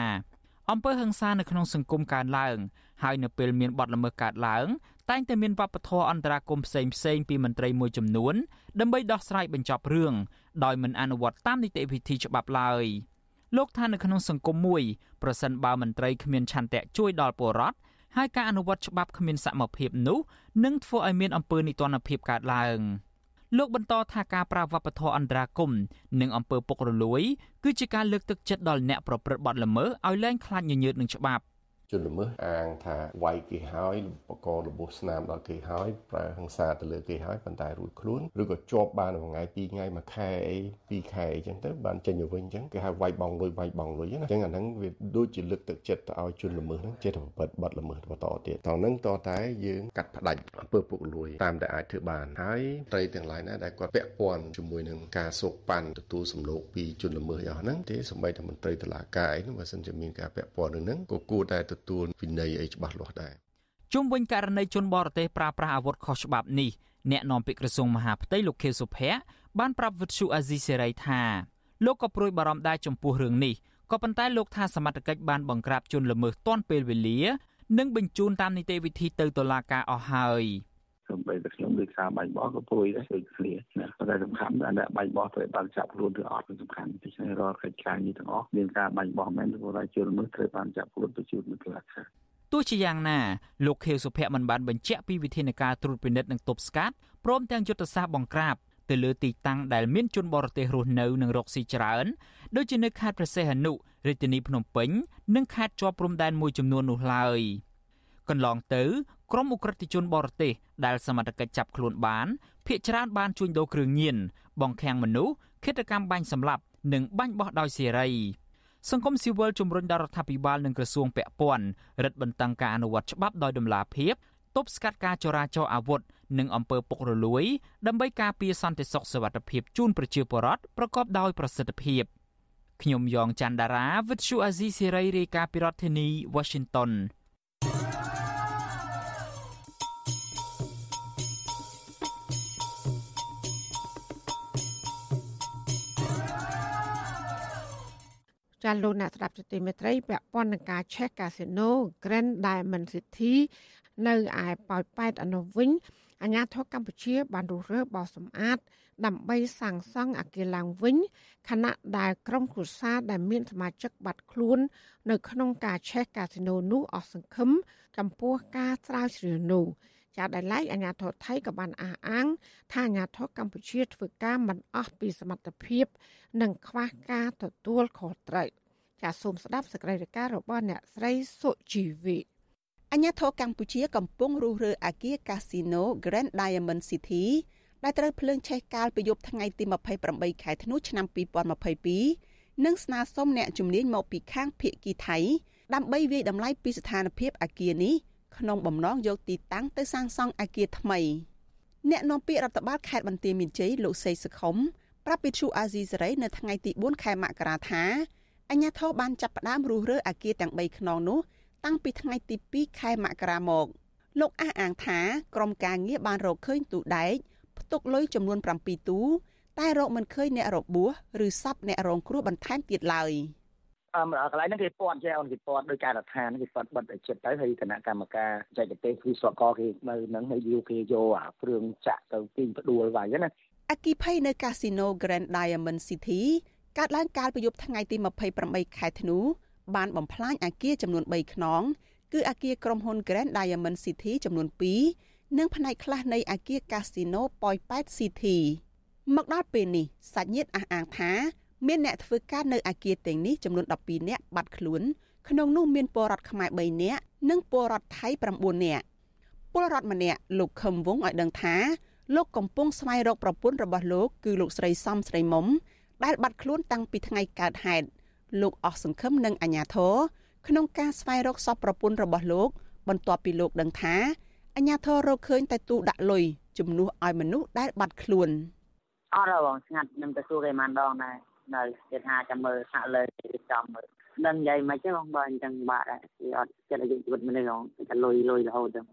អំពើហិង្សានៅក្នុងសង្គមកើនឡើង ហើយនៅពេលមានបទល្មើសកើតឡើង តែងតែមានវប្បធម៌អន្តរាគមផ្សេងផ្សេងពីមន្ត្រីមួយចំនួនដើម្បីដោះស្រាយបញ្ចប់រឿងដោយមិនអនុវត្តតាមនីតិវិធីច្បាប់ឡើយ។ លោកថានៅក្នុងសង្គមមួយប្រសិនបើមន្ត្រីគ្មានឆន្ទៈជួយដល់ពលរដ្ឋហើយការអនុវត្តច្បាប់គ្មានសមភាពនោះនឹងធ្វើឲ្យមានអំពើនីតិរដ្ឋភាពកើតឡើងលោកបន្តថាការប្រើវប្បធម៌អន្តរាគមនិងអំពើពុករលួយគឺជាការលើកទឹកចិត្តដល់អ្នកប្រព្រឹត្តបទល្មើសឲ្យលែងខ្លាចញញើតនឹងច្បាប់
ជនល្មើសអាងថាវាយគេហើយបកករបួសស្នាមដល់គេហើយប្រើហិង្សាទៅលើគេហើយប៉ុន្តែរួចខ្លួនឬក៏ជាប់បានមួយថ្ងៃពីរថ្ងៃមួយខែអីពីរខែអីចឹងទៅបានចេញទៅវិញចឹងគេហៅវាយបងលុយវាយបងលុយណាចឹងអាហ្នឹងវាដូចជាលើកទឹកចិត្តទៅឲ្យជនល្មើសហ្នឹងចេះតែប្រព្រឹត្តបទល្មើសបន្តទៀតតោះហ្នឹងតតែយើងកាត់ផ្ដាច់អំពើពុករលួយតាមដែលអាចធ្វើបានហើយត្រីទាំងឡាយណាដែលគាត់ពាក់ព័ន្ធជាមួយនឹងការសោកប៉ាន់ទទួលសំណូកពីជនល្មើសយ៉ាងហ្នឹងទេសម្បីតែមន្ត្រីតុលាការអីហ្នឹងបើសិនជាមានការពាក់ព័ន្ធនឹងហ្នឹងក៏គួរតែទទួលវិន័យអីច្បាស់លាស់ដែរ
ជុំវិញករណីជនបរទេសប្រើប្រាស់អាវុធខុសច្បាប់នេះអ្នកនាំពាក្យក្រសួងមហាផ្ទៃលោកខៀវសុភ័ក្របានប្រាប់វិទ្យុអាស៊ីសេរីថាលោកក៏ព្រួយបារម្ភដែរចំពោះរឿងនេះក៏ប៉ុន្តែលោកថាសមត្ថកិច្ចបានបង្ក្រាបជនល្មើសទាន់ពេលវេលា និងបញ្ជូនតាមនីតិវិធីទៅតុលាការអស់ហើយ
សំបីតែខ្ញុំដូចសារបាញ់បោះក៏ព្រួយដែរដូចគ្នាណាប៉ុន្តែសំខាន់តែអ្នកបាញ់បោះត្រូវបានចាប់ខ្លួនឬអត់គឺសំខាន់ដូច្នេះរាល់កិច្ចការនេះទាំងអស់មានការបាញ់បោះមែនព្រោះតែជនល្មើសត្រូវបានចាប់ខ្លួនទៅជួបនៅតុលាការ
ទោះជាយ៉ាងណាលោកខៀវសុភ័ក្រមិនបានបញ្ជាក់ពីវិធានការត្រួតពិនិត្យនិងទប់ស្កាត់ព្រមទាំងយុទ្ធសាស្ត្របង្ក្រាបទៅលើទីតាំងដែលមានជនបរទេសរស់នៅនិងរកស៊ីច្រើនដូចជានៅខេត្តព្រះសីហនុរាជធានីភ្នំពេញនិងខេត្តជាប់ព្រំដែនមួយចំនួននោះឡើយកន្លងទៅ ក្រុមអ ுக ្រិតជនបរទេសដែលសមត្ថកិច្ចចាប់ខ្លួនបានភ ieck ច្រើនបានជួញដូរគ្រឿងញៀនបង្ខាំងមនុស្សឃាតកម្មបាញ់សម្លាប់និងបាញ់បោះដោយសេរីសង្គមស៊ីវិលជំរុញដល់រដ្ឋាភិបាលនិងក្រសួងពាក់ព័ន្ធរឹតបន្តឹងការអនុវត្តច្បាប់ដោយតម្លាភាពទប់ស្កាត់ការចរាចរអាវុធនិងអំពើពុករលួយ ដើម្បីការពារសន្តិសុខសុវត្ថិភាពជូនប្រជាពលរដ្ឋប្រកបដោយប្រសិទ្ធភាពខ្ញុំយ៉ងច័ន្ទដារាវិទ្យុអាស៊ីសេរីរាយការណ៍ពីរដ្ឋធានី Washington
ចាលោកអ្នកស្ដាប់ជទីមេត្រីពាក់ព័ន្ធនឹងការឆេះកាស៊ីណូ Grand Diamond City នៅឯប៉ោយប៉ែតអនុវិញអាញាធរកម្ពុជា បានរុះរើបោសសម្អាត ដើម្បីសាងសង់អគារឡើងវិញខណៈដែលក្រុមគ្រួសារដែលមានសមាជិកបាត់ខ្លួន នៅក្នុងការឆេះកាស៊ីណូនោះអស់សង្ឃឹមចំពោះការស្រាវជ្រាវនោះ ចាដែលឡែកអាញាធរថៃក៏បានអះអាង ថាអាញាធរកម្ពុជាធ្វើការមិនអស់ពីសមត្ថភាព និងខ្វះការទទួលខុសត្រូវចាសូមស្ដាប់សេចក្តីរាយការណ៍របស់អ្នកស្រីសុជីវី
អាញាធរកម្ពុជាកំពុងរុះរើអាគារកាស៊ីណូ Grand Diamond City ដែលត្រូវភ្លើងឆេះកាលពីយប់ថ្ងៃទី28ខែធ្នូឆ្នាំ2022និងស្នើសុំអ្នកជំនាញមកពីខាងភៀកគីថៃដើម្បីវិយតម្លៃពីស្ថានភាពអាគារនេះ ក្នុងបំណងយកទីតាំងទៅសាងសង់អាគារថ្មីអ្នកនាំពាក្យរដ្ឋបាលខេត្តបន្ទាយមានជ័យលោកសេសខុមប្រាប់វិទ្យុអាស៊ីសេរីនៅថ្ងៃទី4ខែមករាថាអញ្ញាធិបបានចាប់ផ្ដើមរុះរើអាគារទាំង3ខ្នងនោះតាំងពីថ្ងៃទី2ខែមករាមក លោកអះអាងថាក្រុមការងារបានរកឃើញទូដែកផ្ទុកលុយចំនួន7ទូតែរកមិនឃើញអ្នករបួសឬសពអ្នករងគ្រោះបន្ថែមទៀតឡើយ
អឺកន្លែងហ្នឹងគេពាត់ចេះអូនគេពាត់ដោយការដ្ឋានគេពាត់បិទឲ្យចិត្តទៅហើយគណៈកម្មការបច្ចេកទេសគឺស្វកគេនៅហ្នឹងហើយយកគេយកអាគ្រឿងចាក់ទៅទីផ្ដួលវាយណា
អគិភ័យនៅកាស៊ីណូ Grand Diamond City កើតឡើងកាលពីយប់ថ្ងៃទី28ខែធ្នូបានបំផ្លាញអាគារចំនួន3ខ្នង គឺអាគារក្រុមហ៊ុន Grand Diamond City ចំនួន2និងផ្នែកខ្លះនៃអាគារ Casino Point 8 City មកដល់ពេលនេះសាច់ញាតិអះអាងថា មានអ្នកធ្វើការនៅអាគារទាំងនេះចំនួន12នាក់បាត់ខ្លួនក្នុងនោះមានពលរដ្ឋខ្មែរ3នាក់និងពលរដ្ឋថៃ9នាក់ពលរដ្ឋម្នាក់លោកខឹមវងឲ្យដឹងថាលោកកំពុងស្វែងរកប្រពន្ធរបស់លោកគឺលោកស្រីសំស្រីមុំដែលបាត់ខ្លួនតាំងពីថ្ងៃកើតហេតុលោកអស់សង្ឃឹមនិងអាញាធរក្នុងការស្វែងរកសពប្រពន្ធរបស់លោក បន្ទាប់ពីលោកដឹងថាអាញាធររកឃើញតែទូដាក់លុយជំនួសឲ្យមនុស្សដែលបាត់ខ្លួន
អត់បងស្ងាត់ខ្ញុំទៅសួរគេមិនដងដែរ នៅគេថាចាំមើលហាក់លើចាំមើលដឹងនិយាយមិនចឹងបងបើអញ្ចឹងបាក់ដែរគេអត់ចិត្តអាយុជីវិតមនុស្សហងតែលុយលុយរហូតចឹង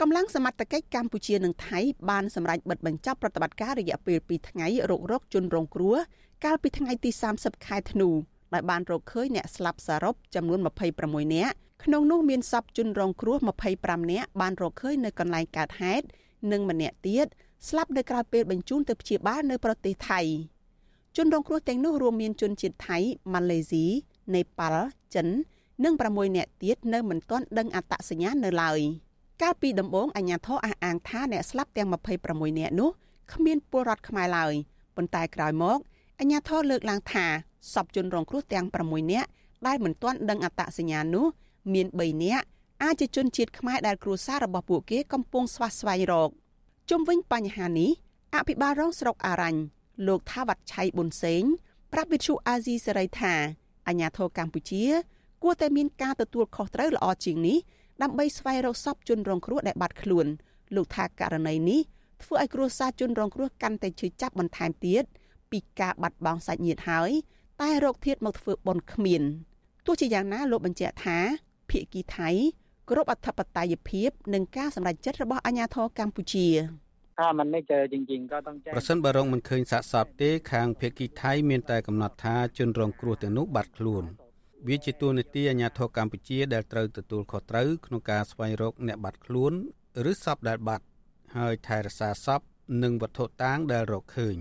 កម្លាំងសមត្ថកិច្ចកម្ពុជានិងថៃបានសម្រេចបិទបញ្ចប់ប្រតិបត្តិការរយៈពេល2ថ្ងៃរករកជនរងគ្រោះកាលពីថ្ងៃទី30ខែធ្នូដែលបានរកឃើញអ្នកស្លាប់សរុបចំនួន26នាក់ក្នុងនោះមានសពជនរងគ្រោះ25នាក់បានរកឃើញនៅកន្លែងកើតហេតុនិងម្នាក់ទៀតស្លាប់នៅក្រៅពេលបញ្ជូនទៅព្យាបាលនៅប្រទេសថៃ ជនរងគ្រោះទាំងនោះរួមមានជនជាតិថៃម៉ាឡេស៊ីនេប៉ាល់ចិន និង6នាក់ទៀតនៅមិនទាន់ដឹងអត្តសញ្ញាណនៅឡើយកាលពីដំបូងអាជ្ញាធរអះអាងថាអ្នកស្លាប់ទាំង26នាក់នោះគ្មានពលរដ្ឋខ្មែរឡើយប៉ុន្តែក្រោយមកអាជ្ញាធរលើកឡើងថាសពជនរងគ្រោះទាំង6នាក់ដែលមិនទាន់ដឹងអត្តសញ្ញាណនោះមាន3នាក់អាចជាជនជាតិខ្មែរដែលគ្រួសាររបស់ពួកគេកំពុងស្វះស្វែងរកជុំវិញបញ្ហានេះអភិបាលរងស្រុកអារ៉ាញ់ លោកថាវត្តឆៃប៊ុនសេងប្រាប់វិទ្យុអាស៊ីសេរីថាអាញាធរកម្ពុជា គួរតែមានការទទួលខុសត្រូវល្អជាងនេះដើម្បីស្វែងរកសពជនរងគ្រោះដែលបាត់ខ្លួន លោកថាករណីនេះធ្វើឲ្យគ្រួសារជនរងគ្រោះកាន់តែឈឺចាប់បន្ថែមទៀតពីការបាត់បង់សាច់ញាតិហើយតែរោគធាតមកធ្វើបន់គ្មានទោះជាយ៉ាងណាលោកបញ្ជាក់ថាភៀកគីថៃគ្រប់អធិបតេយ្យភាពនិងការសម្រេចចិត្តរបស់អាជ្ញាធរកម្ពុជា
ถ้ามันไม่เจอจริงๆก็ต้องแจ้ง
ប្រសិនបើរងមិនឃើញសាកសពទេខាងភៀកគីថៃមានតែកំណត់ថាជនរងគ្រោះទាំងនោះបាត់ខ្លួនវាជាទួលនីតិអាជ្ញាធរកម្ពុជាដែលត្រូវទទួលខុសត្រូវក្នុងការស្វែងរកអ្នកបាត់ខ្លួនឬសពដែលបាត់ហើយថែរក្សាសពនិងវត្ថុតាងដែលរកឃើញ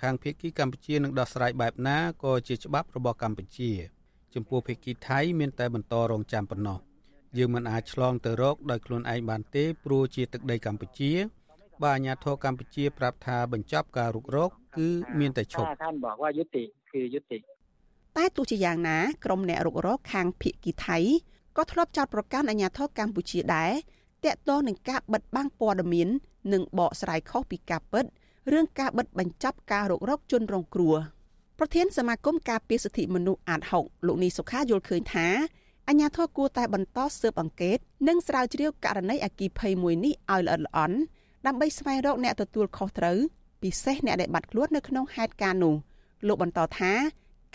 ខាងភៀកគីកម្ពុជានឹងដោះស្រាយបែបណាក៏ជាច្បាប់របស់កម្ពុជាចំពោះភៀកគីថៃមានតែបន្តរងចាំប៉ុណ្ណោះយើងមិនអាចឆ្លងទៅរកដោយខ្លួនឯងបានទេព្រោះជាទឹកដីកម្ពុជា បើអាញាធរកម្ពុជាប្រាប់ថាបញ្ចប់ការរុករក គឺមានតែឈប់
ថាបកថាយុតិគឺយុតិ
តែទោះជាយ៉ាងណាក្រុមអ្នករុករកខាងភៀកគីថៃក៏ធ្លាប់ចោទប្រកាន់អាញាធរកម្ពុជាដែរតាក់ទងនឹងការបិទបាំងព័ត៌មាន និងបកស្រាយខុសពីការពិតរឿងការបិទបញ្ចប់ការរុករកជនរងគ្រោះប្រធានសមាគមការពារសិទ្ធិមនុស្សអាតហុកលោកនីសុខាយល់ឃើញថាអញ្ញាធរគួរតែបន្តស៊ើបអង្កេត និងស្រាវជ្រាវករណីអគីភ័យមួយនេះឲ្យល្អិតល្អន់ ដើម្បីស្វែងរកអ្នកទទួលខុសត្រូវពិសេសអ្នកដែលបាត់ខ្លួននៅក្នុងហេតុការណ៍នោះលោកបន្តថា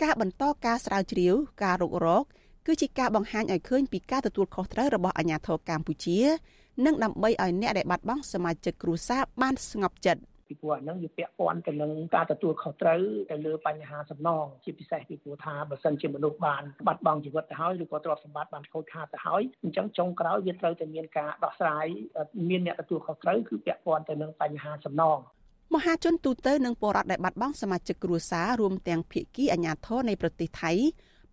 ការបន្តការស្រាវជ្រាវការរុករកគឺជាការបង្ហាញឲ្យឃើញពីការទទួលខុសត្រូវរបស់អាជ្ញាធរកម្ពុជា និងដើម្បីឲ្យអ្នកដែលបាត់បង់សមាជិកគ្រួសារបានស្ងប់ចិត្ត
ពីព្រោះអាហ្នឹងវាពាក់ព័ន្ធទៅនឹងការទទួលខុសត្រូវទៅលើបញ្ហាសំណងជាពិសេសពីព្រោះថាបើសិនជាមនុស្សបានបាត់បង់ជីវិតទៅហើយឬក៏ទ្រព្យសម្បត្តិបានខូចខាតទៅហើយអញ្ចឹងចុងក្រោយវាត្រូវតែមានការដោះស្រាយមានអ្នកទទួលខុសត្រូវគឺពាក់ព័ន្ធទៅនឹងបញ្ហាសំណង
មហាជនទូទៅនិងពលរដ្ឋដែលបាត់បង់សមាជិកគ្រួសាររួមទាំងភៀកគីអាញាធរនៃប្រទេសថៃ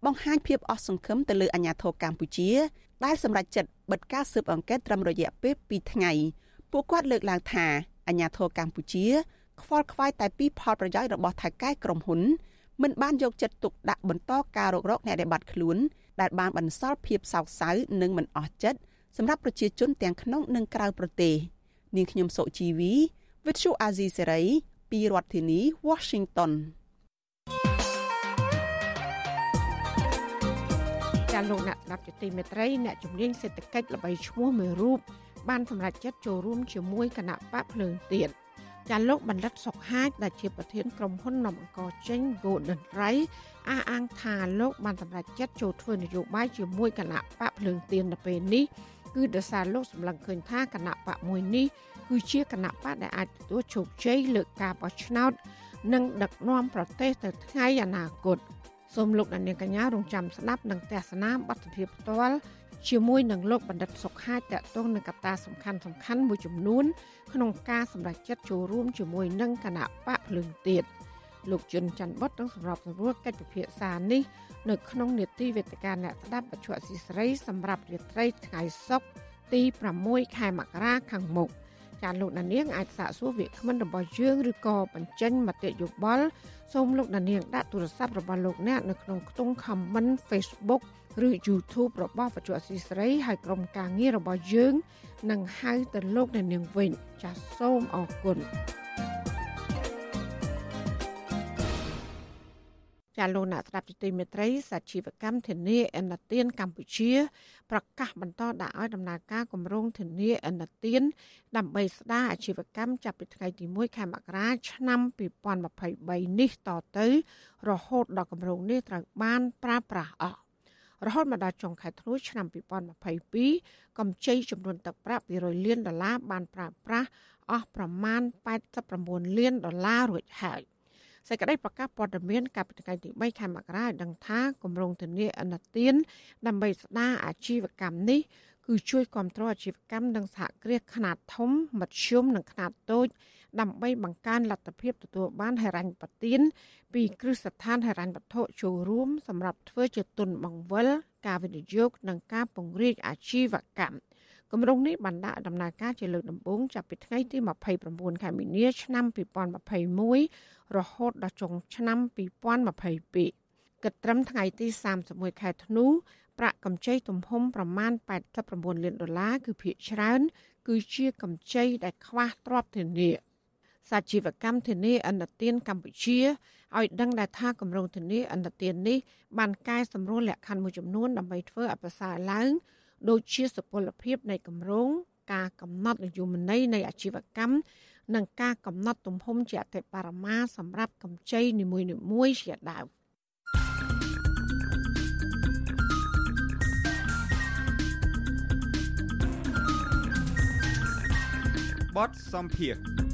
បង្ហាញភាពអស់សង្ឃឹមទៅលើអាញាធរកម្ពុជា ដែលសម្រេចចិត្តបិទការស៊ើបអង្កេតត្រឹមរយៈពេល2ថ្ងៃពួកគាត់លើកឡើងថា អាញាធរកម្ពុជា ខ្វល់ខ្វាយតែពីផលប្រយោជន៍របស់ថៃកែក្រុមហ៊ុនមិនបានយកចិត្តទុកដាក់បន្តការរករកអ្នកដែលបាត់ខ្លួនដែលបានបន្សល់ភាពសោកសៅនិងមិនអស់ចិត្តសម្រាប់ប្រជាជនទាំងក្នុងនិងក្រៅប្រទេសនាងខ្ញុំសុជីវីវិទ្យុអាស៊ីសេរីពីរដ្ឋធានី Washington
ចាលោកអ្នកស្ដាប់ជាទីមេត្រីអ្នកជំនាញសេដ្ឋកិច្ចល្បីឈ្មោះមួយរូប បានសម្រេចចិត្តចូលរួមជាមួយគណៈបកភ្លើងទៀនចាលោកបណ្ឌិតសុកហាជដែលជាប្រធានក្រុមហ៊ុននំអង្គចេញ Golden Ray អះអាងថាលោកបានសម្រេចចិត្តចូលធ្វើនយោបាយជាមួយគណៈបកភ្លើងទៀននៅពេលនេះគឺដោយសារលោកសម្លឹងឃើញថាគណៈបកមួយនេះគឺជាគណៈបកដែលអាចទទួលជោគជ័យលើការបោះឆ្នោត និងដឹកនាំប្រទេសទៅថ្ងៃអនាគតសូមលោកអ្នកនាងកញ្ញារងចាំស្ដាប់និងទស្សនាបទភាពផ្ទាល់ ជាមួយនឹងលោកបណ្ឌិតសុកហាជតកតងនឹងកត្តាសំខាន់សំខាន់មួយចំនួន ក្នុងការសម្រេចចិត្តចូលរួមជាមួយនឹងគណៈបកភ្លើងទៀតលោកជុនច័ន្ទបុតនឹងសម្របសម្រួលកិច្ចពិភាក្សានេះនៅក្នុងនេតិវេទិកាអ្នកស្ដាប់បច្ចុប្បន្នស៊ីស្រីសម្រាប់រាត្រីថ្ងៃសុក្រទី6ខែមករាខាងមុខចាលោកដានៀងអាចសាកសួរវាគ្មិនរបស់យើងឬក៏បញ្ចេញមតិយោបល់សូមលោកដានៀងដាក់ទូរស័ព្ទរបស់លោកអ្នកនៅក្នុងខ្ទង់ comment Facebook ឬ YouTube របស់វិទ្យុអសីស្រីហើយក្រុមការងាររបស់យើងនឹងហៅទៅលោកអ្នកនាងវិញចាសសូមអរគុណចាលោកអ្នកស្ដាប់ទីមេត្រីសាជីវកម្មធានាអន្តទានកម្ពុជា ប្រកាសបន្តដាក់ឲ្យដំណើរការគម្រោងធានាអន្តទានដើម្បីស្ដារអាជីវកម្មចាប់ពីថ្ងៃទី1ខែមករាឆ្នាំ2023នេះតទៅ រហូតដល់គម្រោងនេះត្រូវបានប្រើប្រាស់អស់ រហូតមកដល់ចុងខែធ្នូឆ្នាំ2022កម្ចីចំនួនទឹកប្រាក់200លានដុល្លារបានប្រើប្រាស់អស់ប្រមាណ89លានដុល្លាររួចហើយសេចក្តីប្រកាសព័ត៌មានកាលពីថ្ងៃទី3ខែមករាឲ្យដឹងថាគម្រោងធានាអនុទានដើម្បីស្ដារអាជីវកម្មនេះគឺជួយគ្រប់គ្រងអាជីវកម្មនិងសហគ្រាសខ្នាតធំមធ្យមនិងខ្នាតតូច ដើម្បីបង្កើនលទ្ធភាពទទួលបានហិរញ្ញប្បទានពីគ្រឹះស្ថានហិរញ្ញវត្ថុចូលរួមសម្រាប់ធ្វើជាទុនបង្វិលការវិនិយោគនិងការពង្រីកអាជីវកម្មគម្រោងនេះបានដាក់ដំណើរការជាលើកដំបូងចាប់ពីថ្ងៃទី29ខែមីនាឆ្នាំ2021រហូតដល់ចុងឆ្នាំ2022គិតត្រឹមថ្ងៃទី31ខែធ្នូប្រាក់កម្ចីទំហំប្រមាណ89លានដុល្លារគឺភាគច្រើន គឺជាកម្ចីដែលខ្វះទ្រព្យធានា សាជីវកម្មធានាអន្តទានកម្ពុជាឲ្យដឹងដែរថាគម្រោងធានាអន្តទាននេះបានកែសម្រួលលក្ខខណ្ឌមួយចំនួនដើម្បីធ្វើឲ្យប្រសើរឡើងដូចជាសុពលភាពនៃគម្រោងការកំណត់នយោបាយនៃអាជីវកម្មនិងការកំណត់ទំហំជាអតិបរមាសម្រាប់កម្ចីនីមួយៗជាដើម
បតសំភារ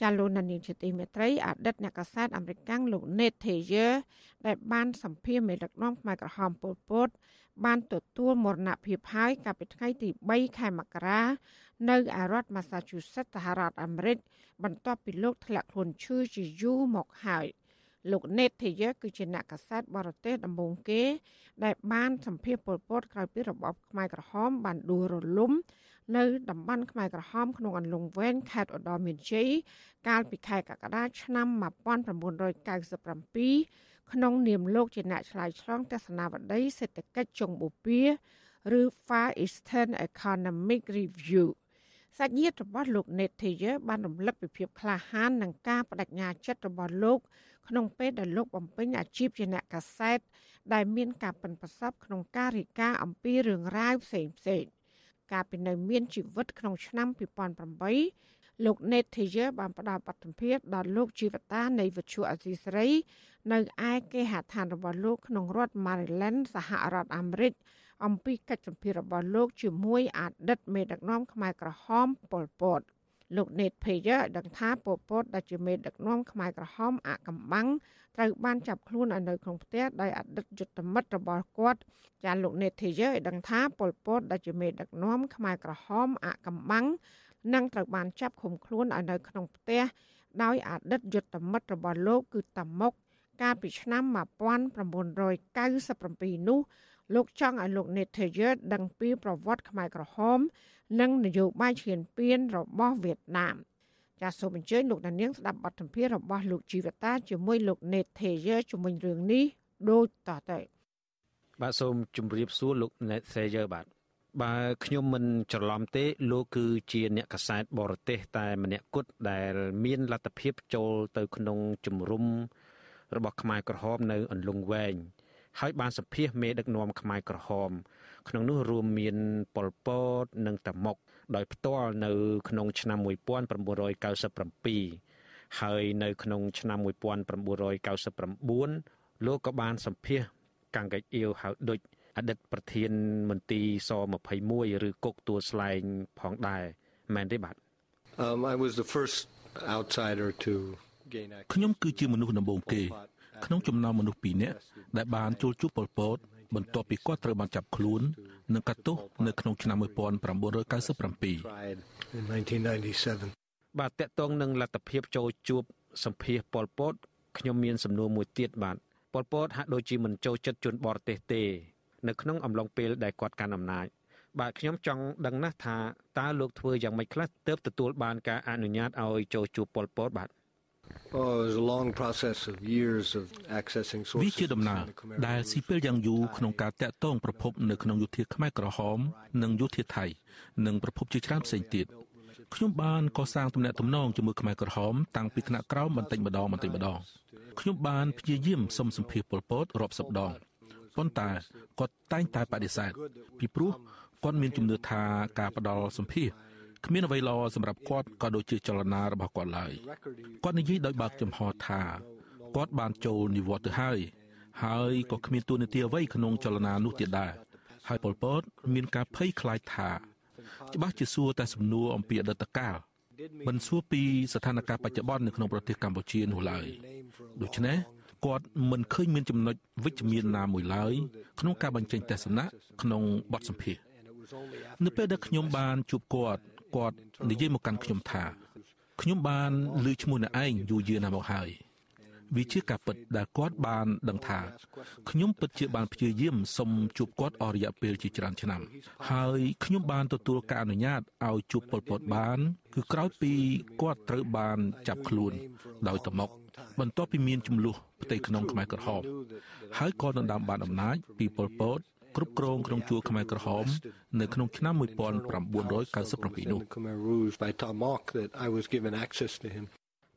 ចាលោកនានីជាទីមេត្រីអតីតអ្នកកាសែតអាមេរិកលោក Nate Thayer ដែលបានសម្ភាសមេដឹកនាំខ្មែរក្រហមពលពត បានទទួលមរណភាពហើយកាលពីថ្ងៃទី3ខែមករា នៅឯរដ្ឋ Massachusetts សហរដ្ឋអាមេរិកបន្ទាប់ពីលោកធ្លាក់ខ្លួនឈឺជាយូរមកហើយ លោក Nate Thayer គឺជាអ្នកកាសែតបរទេសដំបូងគេ ដែលបានសម្ភាសពលពតក្រោយពីរបបខ្មែរក្រហមបានដួលរលំ នៅតំបន់ខ្មែរក្រហមក្នុងអន្លង់វែងខេត្តឧត្តរមានជ័យកាលពីខែកក្កដាឆ្នាំ1997ក្នុងនាមលោកជាអ្នកឆ្លើយឆ្លងទស្សនាវដ្តីសេដ្ឋកិច្ចចុងបូព៌ាឬ Far Eastern Economic Review សាច់ញាតិរបស់លោក Nethayer បានរំលឹកពីភាពក្លាហាននិងការបដិញ្ញាចិត្តរបស់លោក ក្នុងពេលដែលលោកបំពេញអាជីពជាអ្នកកាសែតដែលមានការប៉ិនប្រសពក្នុងការរាយការណ៍អំពីរឿងរ៉ាវផ្សេងៗកាលពីនៅមានជីវិតក្នុងឆ្នាំ2008លោក Nate Thayer បានផ្ដល់បទសម្ភាសន៍ដល់លោកជីវតានៃវិទ្យុអសីសេរី នៅឯគេហដ្ឋានរបស់លោកក្នុងរដ្ឋ Maryland សហរដ្ឋអាមេរិកអំពីកិច្ចសម្ភាររបស់លោកជាមួយអតីតមេដឹកនាំខ្មែរក្រហមប៉ុលពត លោក Nate Payer ដឹងថាប៉ុលពតដែលជាមេដឹកនាំខ្មែរក្រហមអកំបាំងត្រូវបានចាប់ខ្លួនឲ្យនៅក្នុងផ្ទះដោយអតីតយុទ្ធមិត្តរបស់គាត់ចាលោក Nate Payer ឲ្យដឹងថាប៉ុលពតដែលជាមេដឹកនាំខ្មែរក្រហមអកំបាំងនឹងត្រូវបានចាប់ឃុំខ្លួនឲ្យនៅក្នុងផ្ទះដោយអតីតយុទ្ធមិត្តរបស់លោកគឺតាមុកកាលពីឆ្នាំ1997នោះ លោកចង់ឲ្យលោក Nethayer ដឹងពីប្រវត្តិខ្មែរក្រហម និងនយោបាយឈានពានរបស់វៀតណាមចាសសូមអញ្ជើញលោកដានៀងស្ដាប់បទសម្ភាសន៍របស់លោកជីវតាជាមួយលោក Nethayer ជាមួយរឿងនេះដូចតទៅ
បាទសូមជម្រាបសួរលោក Nethayer បាទបើខ្ញុំមិនច្រឡំទេលោកគឺជាអ្នកកសែតបរទេស តែម្នាក់គត់ដែលមានលទ្ធភាពចូលទៅក្នុងជំរំរបស់ខ្មែរក្រហមនៅអន្លង់វែង ហើយបានសម្ភាសមេដឹកនាំខ្មែរក្រហម ក្នុងនោះរួមមានប៉ុលពតនិងតាមុកដោយផ្ទាល់នៅក្នុងឆ្នាំ1997ហើយនៅក្នុងឆ្នាំ1999លោកក៏បានសម្ភាសកាំងកែកអៀវហៅដូចអតីតប្រធានមន្ទីរស21ឬគុកទួលស្លែងផងដែរមែនទេបាទ
Um I was the first outsider to gain access
ខ្ញុំគឺជាមនុស្សដំបូងគេ ក្នុងចំណោមមនុស្ស2នាក់ដែលបានចូលជួបប៉ុលពតបន្ទាប់ពីគាត់ត្រូវបានចាប់ខ្លួននិងកាត់ទោសនៅក្នុងឆ្នាំ1997
បាទតកតងនឹងលទ្ធភាពចូលជួបសម្ភាសប៉ុលពតខ្ញុំមានសំណួរមួយទៀតបាទប៉ុលពតហាក់ដូចជាមិនចូលចិត្តជនបរទេសទេ នៅក្នុងអំឡុងពេលដែលគាត់កាន់អំណាចបាទខ្ញុំចង់ដឹងណាស់ថាតើលោកធ្វើយ៉ាងម៉េចខ្លះទើបទទួលបានការអនុញ្ញាតឲ្យចូលជួបប៉ុលពតបាទ
វាជាដំណើរដែលស៊ីពេលយ៉ាងយូរក្នុងការតាក់ទងប្រភពនៅក្នុងយុធាខ្មែរក្រហម និងយុធាថៃនិងប្រភពជាច្រើនផ្សេងទៀតខ្ញុំបានកសាងទំនាក់ទំនងជាមួយខ្មែរក្រហមតាំងពីថ្នាក់ក្រោមបន្តិចម្ដងបន្តិចម្ដងខ្ញុំបានព្យាយាមសុំសម្ភាសប៉ុលពតរាប់សិបដងប៉ុន្តែគាត់តែងតែបដិសេធពីព្រោះគាត់មានជំនឿថាការផ្ដល់សម្ភាស គ្មានអ្វីល្អសម្រាប់គាត់ក៏ដូចជាចលនារបស់គាត់ឡើយគាត់និយាយដោយបើកចំហថាគាត់បានចូលនិវត្តន៍ទៅហើយហើយក៏គ្មានទួនាទីអ្វីក្នុងចលនានោះទៀតដែរហើយប៉ុលពត មានការភ័យខ្លាចថា ច្បាស់ជាសួរតែសំណួរអំពីអតីតកាលមិនសួរពីស្ថានភាពបច្ចុប្បន្ននៅក្នុងប្រទេសកម្ពុជានោះឡើយដូច្នេះគាត់មិនឃើញមានចំណុចវិជ្ជមានណាមួយឡើយក្នុងការបញ្ចេញទស្សនៈក្នុងបទសម្ភាសន៍នៅពេលដែលខ្ញុំបានជួបគាត់ គាត់និយាយមកកាន់ខ្ញុំថាខ្ញុំបានលើឈ្មោះអ្នកឯងយូរយារណាស់មកហើយវាជាការពិតដែលគាត់បានដឹងថាខ្ញុំពិតជាបានព្យាយាមសុំជួបគាត់អស់រយៈពេលជាច្រើនឆ្នាំហើយខ្ញុំបានទទួលការអនុញ្ញាតឲ្យជួបពលពតបាន គឺក្រោយពីគាត់ត្រូវបានចាប់ខ្លួន ដោយតមុកបន្ទាប់ពីមានចំនួនផ្ទៃក្នុងខ្មែរក្រហមហើយក៏ដណ្ដើមបានអំណាចពីពលពត គ្រប់គ្រងក្នុងជួរខ្មែរក្រហម នៅក្នុងឆ្នាំ1997នោះ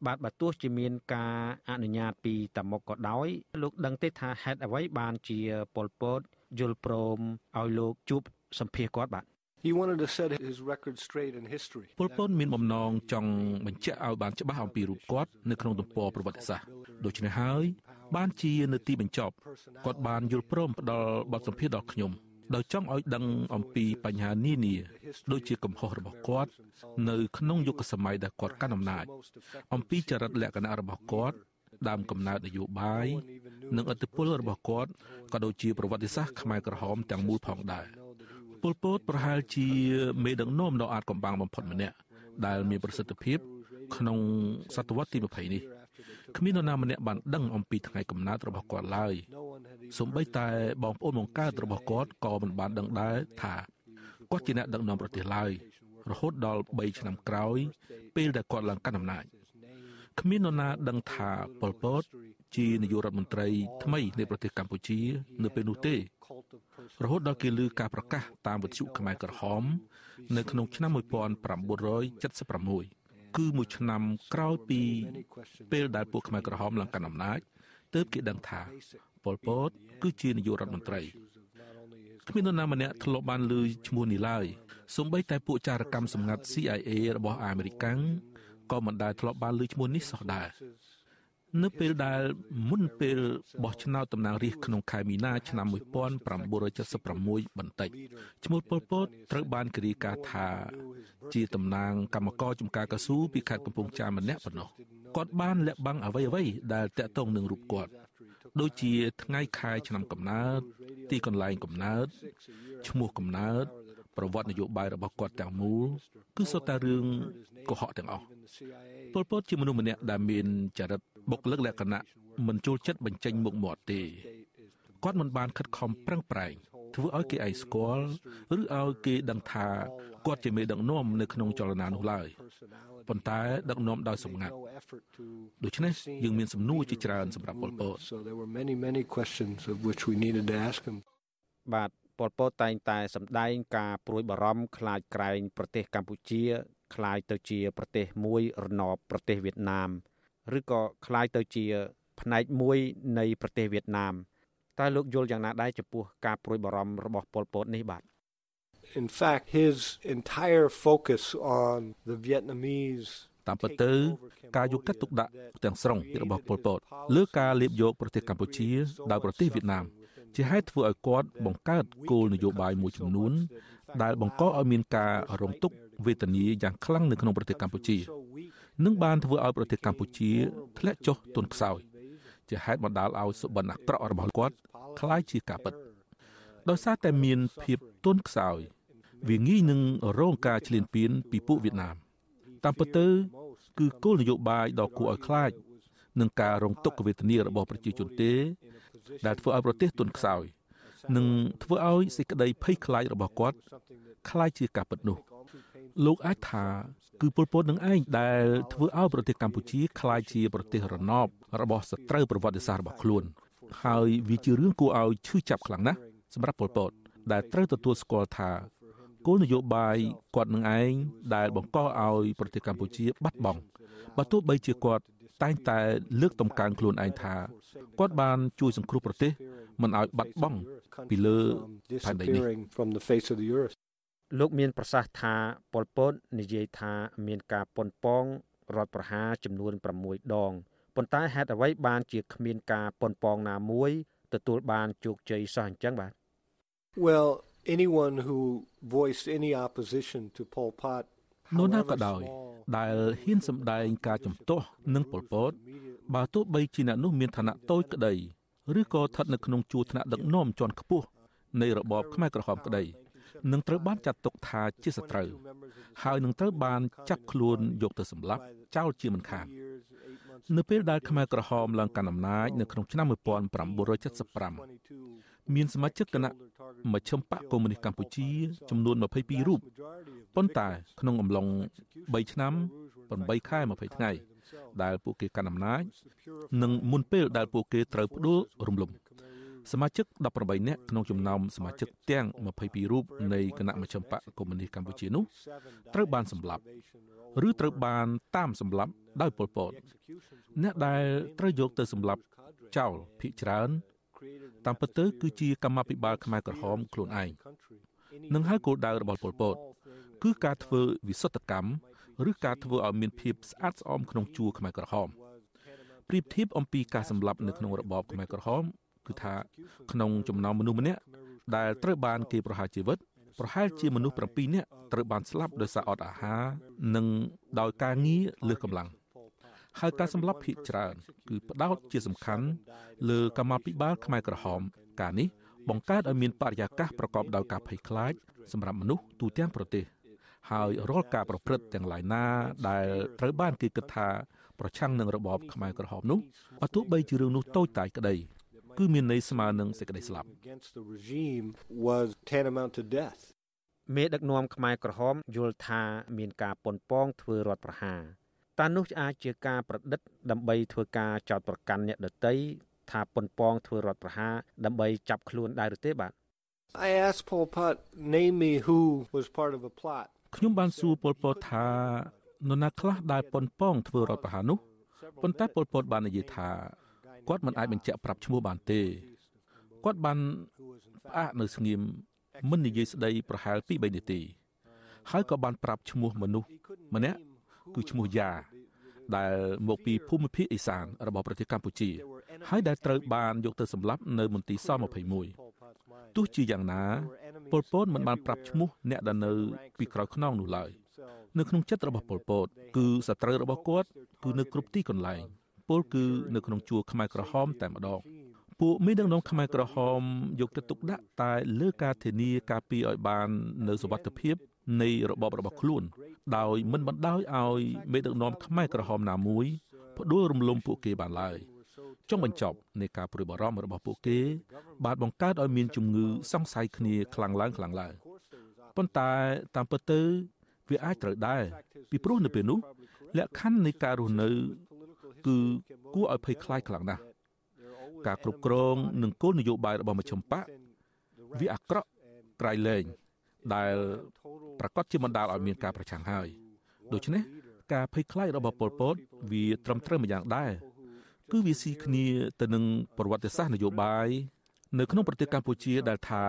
បាទបើទោះជាមានការអនុញ្ញាតពីតាមុកក៏ដោយលោកដឹងទេថាហេតុអ្វីបានជាប៉ុលពតយល់ព្រមឲ្យលោកជួបសម្ភាសគាត់បាទ
He wanted to set his record straight in history.
ពលពតមានបំណងចង់បញ្ជាក់ឲ្យបានច្បាស់អំពីរូបគាត់នៅក្នុងទំព័រប្រវត្តិសាស្ត្រដូច្នេះហើយ បានជានៅទីបញ្ចប់គាត់បានយល់ព្រមផ្ដល់បទសម្ភាសន៍ដល់ខ្ញុំដោយចង់ឲ្យដឹងអំពីបញ្ហានានាដូចជាកំហុសរបស់គាត់ នៅក្នុងយុគសម័យដែលគាត់កាន់អំណាចអំពីចរិតលក្ខណៈរបស់គាត់ដើមកំណើតនយោបាយនិងឥទ្ធិពលរបស់គាត់ក៏ដូចជាប្រវត្តិសាស្ត្រខ្មែរក្រហមទាំងមូលផងដែរពលពតប្រហែលជាមេដឹកនាំដ៏អាចកំបាំងបំផុតម្នាក់ដែលមានប្រសិទ្ធភាពក្នុងសតវត្សទី20នេះ គ្មាននរណាម្នាក់បានដឹងអំពីថ្ងៃកំណើតរបស់គាត់ឡើយសូម្បីតែបងប្អូនបង្កើតរបស់គាត់ក៏មិនបានដឹងដែរថាគាត់ជាអ្នកដឹកនាំប្រទេសឡើយរហូតដល់3ឆ្នាំក្រោយ ពេលដែលគាត់ឡើងកាន់អំណាចគ្មាននរណាដឹងថាប៉ុលពត ជានាយករដ្ឋមន្ត្រីថ្មីនៃប្រទេសកម្ពុជា នៅពេលនោះទេ រហូតដល់គេលើការប្រកាសតាមវិទ្យុខ្មែរក្រហម នៅក្នុងឆ្នាំ1976 គឺមួយឆ្នាំក្រោយពី ពេលដែលពួកខ្មែរក្រហមឡើងកាន់អំណាចទើបគេដឹងថាប៉ុលពត គឺជានាយករដ្ឋមន្ត្រីគ្មាននរណាម្នាក់ធ្លាប់បានលើឈ្មោះនេះឡើយសូម្បីតែពួកចារកម្មសម្ងាត់ CIA របស់អាមេរិកាំងក៏មិនដែលធ្លាប់បានលើឈ្មោះនេះសោះដែរ នៅពេលដែលមុនពេលបោះឆ្នោតតំណាងរាស្ត្រក្នុងខែមីនាឆ្នាំ1976បន្តិចឈ្មោះប៉ុលពតត្រូវបានគិរីការថា ជាតំណាងកម្មករចំការកស៊ូពីខេត្តកំពង់ចាមម្នាក់ប៉ុណ្ណោះគាត់បានលាក់បាំងអ្វីអ្វីដែលតាក់ទងនឹងរូបគាត់ដូចជាថ្ងៃខែឆ្នាំកំណើតទីកន្លែងកំណើតឈ្មោះកំណើតប្រវត្តិនយោបាយរបស់គាត់ទាំងមូលគឺសុទ្ធតែរឿងកុហកទាំងអស់ពលពតជាមនុស្សម្នាក់ដែលមានចរិត បុគ្គលិកលក្ខណៈមិនចូលចិត្តបញ្ចេញមុខមាត់ទេគាត់មិនបានខិតខំប្រឹងប្រែងធ្វើឲ្យគេឯងស្គាល់ឬឲ្យគេដឹងថាគាត់ជាមេដឹកនាំនៅក្នុងចលនានោះឡើយប៉ុន្តែដឹកនាំដោយសម្ងាត់ដូច្នេះយើងមានសំណួរជាច្រើនសម្រាប់ប៉ុលពត
បាទប៉ុលពតតែងតែសម្ដែងការព្រួយបារម្ភខ្លាចក្រែងប្រទេសកម្ពុជាខ្លាចទៅជាប្រទេសមួយរណបប្រទេសវៀតណាម ឬក៏คล้ายទៅជា ផ្នែកមួយនៃប្រទេសវៀតណាមតើលោកយល់យ៉ាងណាដែរចំពោះការព្រួយបារម្ភរបស់ប៉ុលពតនេះបាទ
In fact his entire focus on the Vietnamese
តាមពិតទៅការយកចិត្តទុកដាក់ទាំងស្រុងរបស់ប៉ុលពតលើការលៀបយកប្រទេសកម្ពុជាដោយប្រទេសវៀតណាមជាហេតុធ្វើឲ្យគាត់បង្កើតគោលនយោបាយមួយចំនួនដែលបង្កឲ្យមានការរងទុក្ខវេទនាយ៉ាងខ្លាំងនៅក្នុងប្រទេសកម្ពុជា នឹងបានធ្វើឲ្យប្រទេសកម្ពុជាធ្លាក់ចុះទន់ខ្សោយជាហេតុបណ្ដាលឲ្យសុបិនអាក្រក់របស់គាត់คล้ายជាការពិតដោយសារតែមានភាពទន់ខ្សោយវាងាយនឹងរងការឈ្លានពានពីពួកវៀតណាមតាមពិតទៅគឺគោលនយោបាយដ៏គួរឲ្យខ្លាចនឹងការរងទុក្ខវេទនារបស់ប្រជាជនទេ ដែលធ្វើឲ្យប្រទេសទន់ខ្សោយនិងធ្វើឲ្យសេចក្តីភ័យខ្លាចរបស់គាត់คล้ายជាការពិតនោះ លោកអាចថាគឺពលពតនឹងឯងដែលធ្វើឲ្យប្រទេសកម្ពុជាក្លាយជាប្រទេសរណបរបស់សត្រូវប្រវត្តិសាស្ត្ររបស់ខ្លួន ហើយវាជារឿងគួរឲ្យឈឺចាប់ខ្លាំងណាស់សម្រាប់ពលពត ដែលត្រូវទទួលស្គាល់ថាគោលនយោបាយគាត់នឹងឯងដែលបង្កឲ្យប្រទេសកម្ពុជាបាត់បង់បើទោះបីជាគាត់តែងតែលើកតម្កើងខ្លួនឯងថាគាត់បានជួយសង្គ្រោះប្រទេសមិនឲ្យបាត់បង់ពីលើផែនដីនេះ
លោកមានប្រសាសន៍ថាប៉ុលពតនិយាយថាមានការប៉ុនប៉ងរដ្ឋប្រហារចំនួន6ដងប៉ុន្តែហេតុអ្វីបានជាគ្មានការប៉ុនប៉ងណាមួយទទួលបានជោគជ័យសោះអញ្ចឹងបាទ
Well anyone who voiced any opposition to Pol Pot
នោះណាក៏ដោយដែលហ៊ានសម្ដែងការជំទាស់នឹងប៉ុលពតបើទោះបីជាអ្នកនោះមានឋានៈតូចក្តីឬក៏ស្ថិតនៅក្នុងជួរថ្នាក់ដឹកនាំជាន់ខ្ពស់នៃរបបខ្មែរក្រហមក្តី នឹងត្រូវបានចាត់ទុកថាជាសត្រូវហើយនឹងត្រូវបានចាប់ខ្លួនយកទៅសម្លាប់ចោលជាមិនខាននៅពេលដែលខ្មែរក្រហមឡើងកាន់អំណាចនៅក្នុងឆ្នាំ1975មានសមាជិកគណៈមជ្ឈិមបកកុម្មុយនីសកម្ពុជាចំនួន22រូបប៉ុន្តែក្នុងអំឡុង3ឆ្នាំ8ខែ20ថ្ងៃដែលពួកគេកាន់អំណាចនិងមុនពេលដែលពួកគេត្រូវផ្ដួលរំលំ សមាជិក18នាក់ក្នុងចំណោមសមាជិកទាំង22រូបនៃគណៈមជ្ឈិមបកកុម្មុយនីសកម្ពុជានោះត្រូវបានសម្លាប់ឬត្រូវបានតាមសម្លាប់ដោយប៉ុលពតអ្នកដែលត្រូវយកទៅសម្លាប់ចោលភិកច្រើនតាមពិតទៅគឺជាកម្មាភិបាលខ្មែរក្រហមខ្លួនឯងនឹងហើយគោលដៅរបស់ប៉ុលពតគឺការធ្វើវិសុទ្ធកម្មឬការធ្វើឲ្យមានភាពស្អាតស្អំក្នុងជួរខ្មែរក្រហមប្រៀបធៀបអំពីការសម្លាប់នៅក្នុងរបបខ្មែរក្រហម គឺថាក្នុងចំណោមមនុស្សម្នាក់ដែលត្រូវបានគេប្រហារជីវិតប្រហែលជាមនុស្ស7នាក់ត្រូវបានស្លាប់ដោយសារអត់អាហារនិងដោយការងារលើសកម្លាំងហើយការសម្លាប់ភាគច្រើន គឺផ្ដោតជាសំខាន់លើកម្មាភិបាលខ្មែរក្រហម ការនេះបង្កើតឲ្យមានបរិយាកាសប្រកបដោយការភ័យខ្លាចសម្រាប់មនុស្សទូទាំងប្រទេស ហើយរាល់ការប្រព្រឹត្តទាំងឡាយណា ដែលត្រូវបានគេគិតថាប្រឆាំងនឹងរបបខ្មែរក្រហមនោះបើទោះបីជារឿងនោះតូចតាចក្តី គឺមានន័យស្មើនឹងសេចក្តីស្លាប់
មេដឹកនាំខ្មែរក្រហមយល់ថាមានការប៉ុនប៉ងធ្វើរដ្ឋប្រហារតើនោះអាចជាការប្រឌិត ដើម្បីធ្វើការចោទប្រកាន់អ្នកដទៃថាប៉ុនប៉ងធ្វើរដ្ឋប្រហារដើម្បីចាប់ខ្លួនដែរឬទេបាទ
I asked Pol Pot name me who was part of a plot
ខ្ញុំបានសួរប៉ុលពតថានរណាខ្លះដែលប៉ុនប៉ងធ្វើរដ្ឋប្រហារនោះប៉ុន្តែប៉ុលពតបាននិយាយថា គាត់មិនអាចបញ្ជាក់ប្រាប់ឈ្មោះបានទេគាត់បានផ្អាកនៅស្ងៀមមិននិយាយស្ដីប្រហែល2 3នាទី ហើយក៏បានប្រាប់ឈ្មោះមនុស្សម្នាក់គឺឈ្មោះយ៉ាដែលមកពីភូមិភាគឦសានរបស់ប្រទេសកម្ពុជា ហើយដែលត្រូវបានយកទៅសម្លាប់នៅមន្ទីរស21ទោះជាយ៉ាងណាប៉ុលពតមិនបានប្រាប់ឈ្មោះអ្នកដែលនៅពីក្រោយខ្នងនោះឡើយនៅក្នុងចិត្តរបស់ប៉ុលពតគឺសត្រូវរបស់គាត់គឺនៅគ្រប់ទីកន្លែង ពលគឺនៅក្នុងជួរខ្មែរក្រហមតែម្ដងពួកមេដឹកនាំខ្មែរក្រហមយកទៅទុកដាក់តែលើការធានាការពារឲ្យបាននៅសុវត្ថិភាពនៃរបបរបស់ខ្លួន ដោយមិនបណ្ដោយឲ្យមេដឹកនាំខ្មែរក្រហមណាមួយផ្ដួលរំលំពួកគេបានឡើយចុងបញ្ចប់នៃការព្រួយបារម្ភរបស់ពួកគេ បានបង្កើតឲ្យមានជំងឺសង្ស័យគ្នាខ្លាំងឡើងខ្លាំងឡើងប៉ុន្តែតាមពិតទៅវាអាចត្រូវដែរពីព្រោះនៅពេលនោះលក្ខខណ្ឌនៃការរស់នៅ គឺគួរឲ្យភ័យខ្លាចខ្លាំងណាស់ការគ្រប់គ្រងនិងគោលនយោបាយរបស់មជ្ឈិមបកវាអាក្រក់ក្រៃលែងដែលប្រកាសជាបណ្ដាលឲ្យមានការប្រឆាំងហើយដូច្នេះការភ័យខ្លាចរបស់ប៉ុលពតវាត្រឹមត្រូវមួយយ៉ាងដែរគឺវាស៊ីគ្នាទៅនឹងប្រវត្តិសាស្ត្រនយោបាយនៅក្នុងប្រទេសកម្ពុជាដែលថា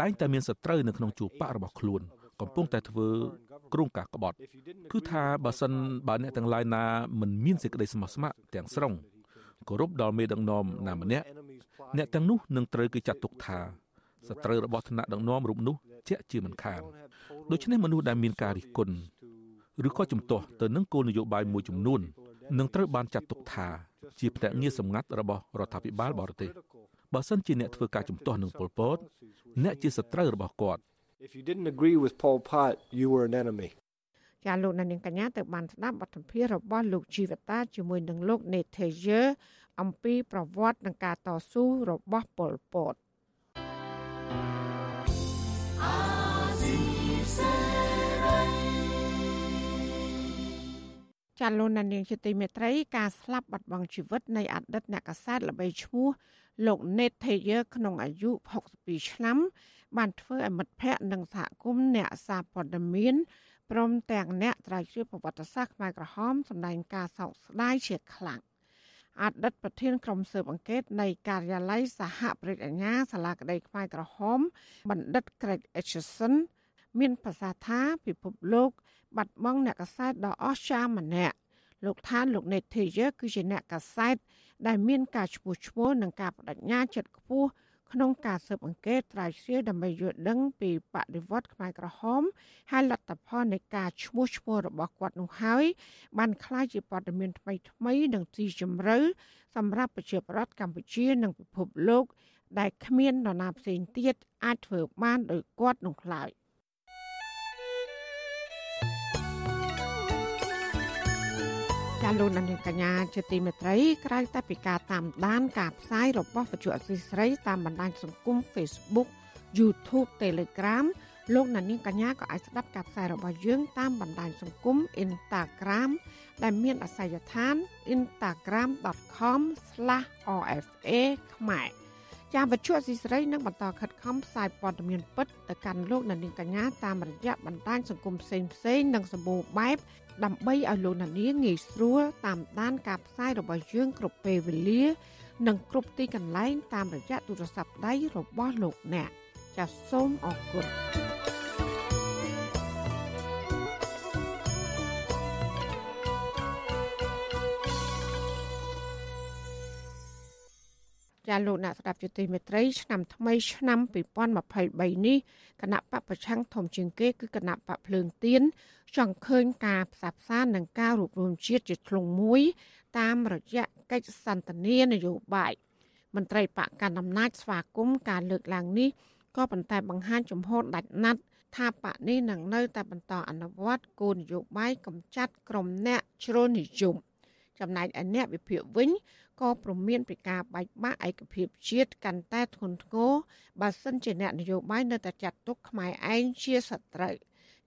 តែងតែមានសត្រូវនៅក្នុងជួរបករបស់ខ្លួន កំពុងតែធ្វើ គ្រោងការក្បត់គឺថាបើសិនបើអ្នកទាំងឡាយណាមិនមានសេចក្តីស្មោះស្ម័គ្រទាំងស្រុងគោរពដល់មេដឹកនាំណាម្នាក់អ្នកទាំងនោះនឹងត្រូវគេចាត់ទុកថាសត្រូវរបស់ថ្នាក់ដឹកនាំរូបនោះជាក់ជាមិនខានដូច្នេះមនុស្សដែលមានការរិះគន់ឬក៏ជំទាស់ទៅនឹងគោលនយោបាយមួយចំនួននឹងត្រូវបានចាត់ទុកថាជាផ្នែកងារសម្ងាត់របស់រដ្ឋាភិបាលបរទេសបើសិនជាអ្នកធ្វើការជំទាស់នឹងប៉ុលពតអ្នកជាសត្រូវរបស់គាត់
If you didn't agree with Pol Pot you were an enemy
ចាលោកនាងកញ្ញាទៅបានស្ដាប់បទសម្ភាសន៍របស់លោកជីវតាជាមួយនឹងលោក Nethejer អំពីប្រវត្តិនិងការតស៊ូរបស់ប៉ុលពតចាលោកនាងជាទីមេត្រីការស្លាប់បាត់បង់ជីវិតនៃអតីតអ្នកកាសែតល្បីឈ្មោះលោក Ned Thayer ក្នុងអាយុ62ឆ្នាំ បានធ្វើឲ្យមិត្តភ័ក្តិនិងសហគមន៍អ្នកសារព័ត៌មានព្រមទាំងអ្នកត្រាវជ្រាវប្រវត្តិសាស្ត្រខ្មែរក្រហមសម្ដែងការសោកស្ដាយជាខ្លាំងអតីតប្រធានក្រុមស៊ើបអង្កេតនៃការិយាល័យសហប្រតិញ្ញាសាលាក្តីខ្មែរក្រហមបណ្ឌិត Craig Etchison មានប្រសាសន៍ថាពិភពលោកបាត់បង់អ្នកកសែតដ៏អស្ចារ្យម្នាក់លោកថាលោក Nethayer គឺជាអ្នកកសែតដែលមានការឈ្មោះឈ្មោះនិងការបដិញ្ញាចិត្តខ្ពស់ ក្នុងការស៊ើបអង្កេតត្រាវជ្រាវដើម្បីយល់ដឹងពីបដិវត្តខ្មែរក្រហមហើយលទ្ធផលនៃការឈ្មោះឈ្មោះរបស់គាត់នោះហើយបានក្លាយជាព័ត៌មានថ្មីថ្មីនិងទីជម្រៅសម្រាប់ប្រជាពលរដ្ឋកម្ពុជានិងពិភពលោក ដែលគ្មាននរណាផ្សេងទៀតអាចធ្វើបានដោយគាត់នោះឡើយ។ ចាលោកនាងកញ្ញាជាទីមេត្រីក្រៅតែពីការតាមដានការផ្សាយរបស់វិទ្យុអសីស្រីតាមបណ្ដាញសង្គម Facebook YouTube Telegram លោកនាងកញ្ញាក៏អាចស្ដាប់ការផ្សាយរបស់យើងតាមបណ្ដាញសង្គម Instagram ដែលមានអាសយដ្ឋាន instagram.com/rfa ខ្មែរ ចាវិទ្យុអសីស្រីនឹងបន្តខិតខំផ្សាយព័ត៌មានពិតទៅកាន់លោកនាងកញ្ញាតាមរយៈបណ្ដាញសង្គមផ្សេងៗនិងសម្បូរបែបដើម្បីឲ្យលោកអ្នកនាងងាយស្រួលតាមដានការផ្សាយរបស់យើងគ្រប់ពេលវេលា និងគ្រប់ទីកន្លែងតាមរយៈទូរស័ព្ទដៃរបស់លោកអ្នកចាសសូមអរគុណ ចាលោកអ្នកស្ដាប់ជាទីមេត្រីឆ្នាំថ្មីឆ្នាំ2023នេះគណៈបពប្រឆាំងធំជាងគេគឺគណៈបកភ្លើងទៀនចង់ឃើញការផ្សះផ្សានិងការរួបរวมជាតិជាធ្លុងមួយ តាមរយៈកិច្ចសន្ទនានយោបាយមន្ត្រីបកកណ្ដាលអំណាចស្វាគមន៍ការលើកឡើងនេះក៏ប៉ុន្តែបង្ហាញចំហដាច់ណាត់ថាបកនេះនឹងនៅតែបន្តអនុវត្តគោលនយោបាយកម្ចាត់ក្រុមអ្នកជ្រុលនិយមចំណែកឯអ្នកវិភាគវិញ ក៏ព្រមានពីការបែកបាក់ឯកភាពជាតិកាន់តែធ្ងន់ធ្ងរបើសិនជាអ្នកនយោបាយនៅតែចាត់ទុកខ្មែរឯងជាសត្រូវ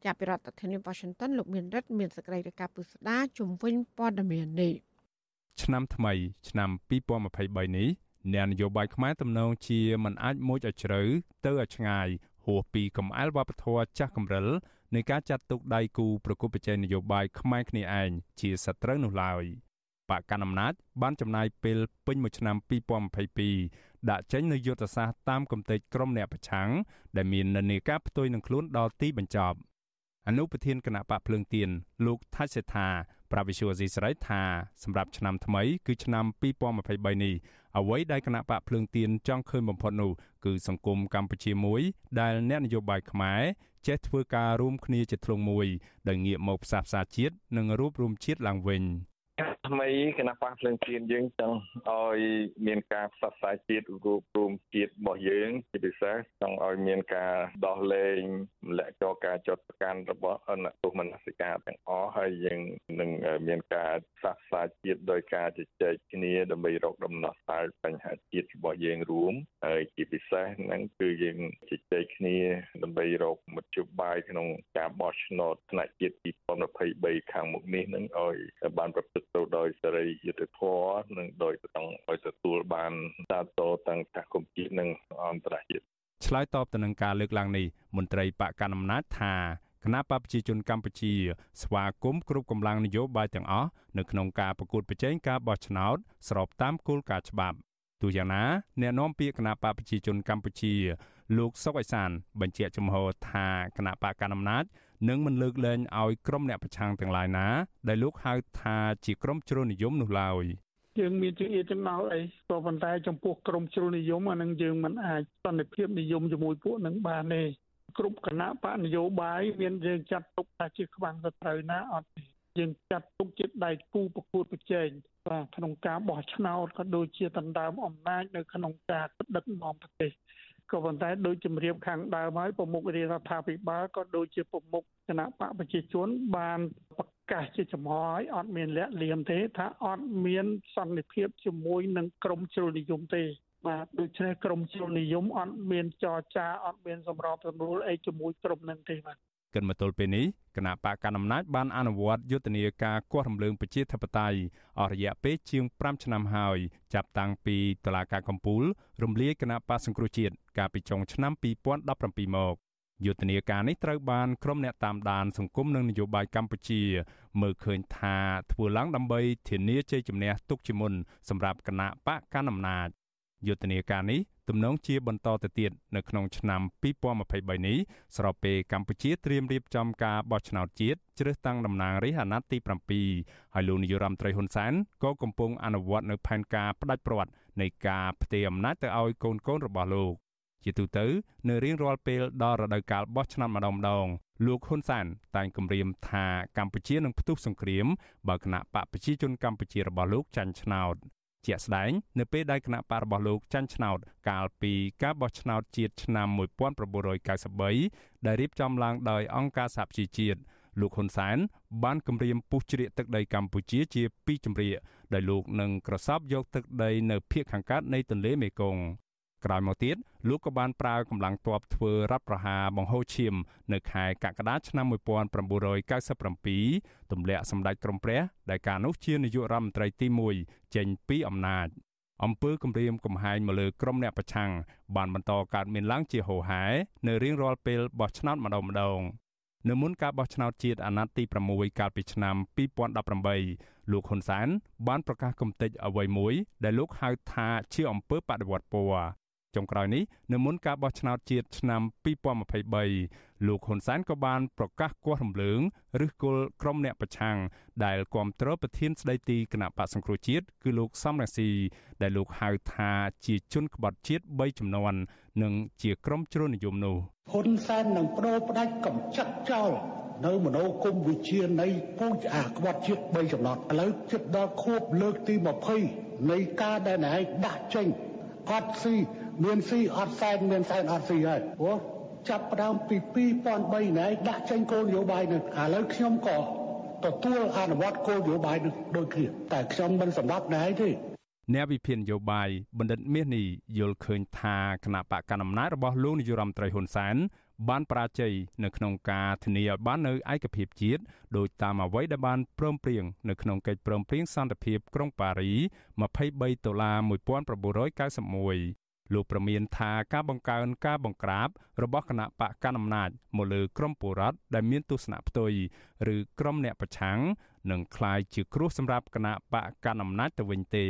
ចាប់ពីរដ្ឋធានី Washington លោកមានរិទ្ធមានសេចក្តីរាយការណ៍ពុស្ដាជំវិញព័ត៌មាននេះ
ឆ្នាំថ្មីឆ្នាំ2023នេះអ្នកនយោបាយខ្មែរទំនងជាមិនអាចមួយឲ្យជ្រៅទៅឲ្យឆ្ងាយហួសពីកំអែលវប្បធម៌ចាស់កម្រិលនៃការចាត់ទុកដៃគូប្រកួតប្រជែងនយោបាយខ្មែរគ្នាឯងជាសត្រូវនោះឡើយ។ បកកណ្ដាលអំណាចបានចំណាយពេលពេញមួយឆ្នាំ2022ដាក់ចេញនូវយុទ្ធសាស្ត្រតាមគំនិតក្រុមអ្នកប្រឆាំងដែលមាននានាការផ្ទុយនឹងខ្លួនដល់ទីបញ្ចប់អនុប្រធានគណៈបកភ្លើងទៀនលោកថាច់សេដ្ឋាប្រាវិសុវអាស៊ីសេរីថាសម្រាប់ឆ្នាំថ្មីគឺឆ្នាំ2023នេះអ្វីដែលគណៈបកភ្លើងទៀនចង់ឃើញបំផុតនោះគឺសង្គមកម្ពុជាមួយ ដែលអ្នកនយោបាយខ្មែរចេះធ្វើការរួមគ្នាជាធ្លុងមួយដោយងាកមកផ្សះផ្សាជាតិនិងរួបរวมជាតិឡើងវិញ។
ថ្មីគណៈបកភ្លើងទៀនយើងចង់ឲ្យមានការផ្សព្វផ្សាយជាតិរួបរวมជាតិរបស់យើងជាពិសេសចង់ឲ្យមានការដោះលែងម្លាក់ចោលការចោទប្រកាន់របស់អនុទុមនសិកាទាំងអស់ហើយយើងនឹងមានការផ្សះផ្សាយជាតិដោយការជជែកគ្នាដើម្បីរកដំណោះស្រាយបញ្ហាជាតិរបស់យើងរួមហើយជាពិសេសហ្នឹងគឺយើងជជែកគ្នាដើម្បីរកមធ្យោបាយក្នុងការបោះឆ្នោតថ្នាក់ជាតិ2023ខាងមុខនេះនឹងឲ្យបានប្រព្រឹត្តទៅដោដោយសេរីយុត្តិធម៌និងដោយត្រូវឲ្យទទួលបានសាទរទាំងសហគមន៍ជាតិនិងអន្តរជាតិ
ឆ្លើយតបទៅនឹងការលើកឡើងនេះមន្ត្រីបកកណ្ដាលអំណាចថាគណៈបព្វជិជនកម្ពុជា ស្វាគមន៍គ្រប់កម្លាំងនយោបាយទាំងអស់នៅក្នុងការប្រកួតប្រជែងការបោះឆ្នោតស្របតាមគោលការណ៍ច្បាប់ទូយ៉ាងណាអ្នកនាំពាក្យគណៈបកប្រជាជនកម្ពុជា លោកសុកអៃសាន បញ្ជាក់ចំហថាគណៈបកកណ្ដាលអំណាច នឹងមិនលើកលែងឲ្យក្រុមអ្នកប្រឆាំងទាំងឡាយណា ដែលលោកហៅថាជាក្រុមជ្រុលនិយមនោះឡើយ
យើងមានជាអៀចំណោអីក៏ប៉ុន្តែចំពោះក្រមជ្រុលនិយមអានឹងយើងមិនអាចសន្តិភាពនិយមជាមួយពួកនឹងបានទេគ្រប់គណៈបកនយោបាយមានយើងចាត់ទុកថាជាខ្វាំងទៅត្រូវណាអត់ទេយើងចាត់ទុកជាដៃគូប្រកួតប្រជែងបាទក្នុងការបោះឆ្នោតក៏ដូចជាដណ្ដើមអំណាចនៅក្នុងការដឹកនាំប្រទេស ក៏ប៉ុន្តែដោយជំរាបខាងដើមហើយប្រមុខរាជរដ្ឋាភិបាលក៏ដូចជាប្រមុខគណៈបកប្រជាជនបានប្រកាសជាចំហឲ្យអត់មានលាក់លៀមទេថាអត់មានសន្តិភាពជាមួយនឹងក្រមជ្រុលនិយមទេបាទដូច្នេះក្រមជ្រុលនិយមអត់មានចរចាអត់មានសម្របសម្រួលអីជាមួយក្រមនឹងទេបាទ
គិនមកទល់ពេលនេះគណៈបកកណ្ដាលអំណាចបានអនុវត្តយុទ្ធនាការគាស់រំលើងប្រជាធិបតេយ្យអស់រយៈពេលជាង5ឆ្នាំហើយចាប់តាំងពីតុលាការកំពូលរំលាយគណៈបកសង្គ្រោះជាតិកាលពីចុងឆ្នាំ2017មកយុទ្ធនាការនេះត្រូវបានក្រុមអ្នកតាមដានសង្គមនិងនយោបាយកម្ពុជា មើលឃើញថាធ្វើឡើងដើម្បីធានាជ័យជំនះទុកជាមុនសម្រាប់គណៈបកកណ្ដាលអំណាច យុទ្ធនាការនេះទំនងជាបន្តទៅទៀតនៅក្នុងឆ្នាំ2023នេះស្របពេលកម្ពុជាត្រៀមរៀបចំការបោះឆ្នោតជាតិជ្រើសតាំងតំណាងរាស្ត្រអាណត្តិទី7ហើយលោកនាយរដ្ឋមន្ត្រីហ៊ុនសែនក៏កំពុងអនុវត្តនៅផែនការផ្ដាច់ព្រាត់នៃការផ្ទេរអំណាចទៅឲ្យកូនកូនរបស់លោកជាទូទៅនៅរៀងរាល់ពេលដល់រដូវកាលបោះឆ្នោតម្ដងម្ដងលោកហ៊ុនសែនតែងគម្រាមថាកម្ពុជានឹងផ្ទុះសង្គ្រាមបើគណៈបកប្រជាជនកម្ពុជារបស់លោកចាញ់ឆ្នោត ជាក់ស្ដែងនៅពេលដែលគណៈបករបស់លោកចាញ់ឆ្នោត កាលពីការបោះឆ្នោតជាតិឆ្នាំ1993ដែលរៀបចំឡើងដោយអង្គការសហប្រជាជាតិលោកហ៊ុនសែនបានគម្រាមពុះជ្រៀកទឹកដីកម្ពុជាជាពីរជំរាកដោយលោកនឹងក្រសោបយកទឹកដីនៅភូមិខាងកើតនៃទន្លេមេគង្គ ក្រោយមកទៀតលោកក៏បានប្រើកម្លាំងទ័ពធ្វើរដ្ឋប្រហារបង្ហូរឈាម នៅខែកក្កដាឆ្នាំ1997ទម្លាក់សម្ដេចក្រមព្រះដែលកាលនោះជានាយករដ្ឋមន្ត្រីទី1ចេញពីអំណាចអំពើគម្រាមកំហែងមកលើក្រុមអ្នកប្រឆាំងបានបន្តកើតមានឡើងជាហូរហែនៅរៀងរាល់ពេលបោះឆ្នោតម្ដងម្ដងនៅមុនការបោះឆ្នោតជាតិអាណត្តិទី6កាលពីឆ្នាំ2018លោកហ៊ុនសែនបានប្រកាសគំតិចអ្វីមួយដែលលោកហៅថាជាអំពើបដិវត្តពណ៌ ចុងក្រោយនេះនៅមុនការបោះឆ្នោតជាតិឆ្នាំ2023លោកហ៊ុនសែនក៏បានប្រកាសគាស់រំលើងឬគល់ក្រុមអ្នកប្រឆាំងដែលគ្រប់គ្រងប្រធានស្ដីទីគណៈបកសង្គ្រោះជាតិគឺលោកសំរងស៊ីដែលលោកហៅថាជាជនក្បត់ជាតិ3ចំនួននិងជាក្រុមជ្រុលនិយមនោះ
ហ៊ុនសែននឹងបដូរផ្ដាច់កំចាត់ចោលនៅមនោគមវិជ្ជានៃពូជអាក្បត់ជាតិ3ចំណត់ឥឡូវជិតដល់ខួបលើកទី20នៃការដែលឯងដាក់ចេញ អត់ស៊ីមានស៊ីអត់សែនមានសែនអត់ស៊ីហើយព្រោះចាប់ផ្ដើមពី2003ណែដាក់ចេញគោលនយោបាយនឹងឥឡូវខ្ញុំក៏ទទួលអនុវត្តគោលនយោបាយនឹងដូចគ្នាតែខ្ញុំមិនសម្រាប់ណែទេ
អ្នកវិភាគនយោបាយបណ្ឌិតមាសនេះយល់ឃើញថាគណៈបកកណ្ដាលអំណាចរបស់លោកនាយរដ្ឋមន្ត្រីហ៊ុនសែន បានបរាជ័យនៅក្នុងការធានាឲ្យបាននៅឯកភាពជាតិដោយតាមអ្វីដែលបានព្រមព្រៀងនៅក្នុងកិច្ចព្រមព្រៀងសន្តិភាពក្រុងប៉ារី23ដុល្លារ1991លោកប្រមានថាការបង្កើនការបង្ក្រាបរបស់គណៈបកកណ្ដាលអំណាចមកលើក្រមពលរដ្ឋដែលមានទស្សនៈផ្ទុយឬក្រមអ្នកប្រឆាំងនឹងคล้ายជាគ្រោះសម្រាប់គណៈបកកណ្ដាលអំណាចទៅវិញទេ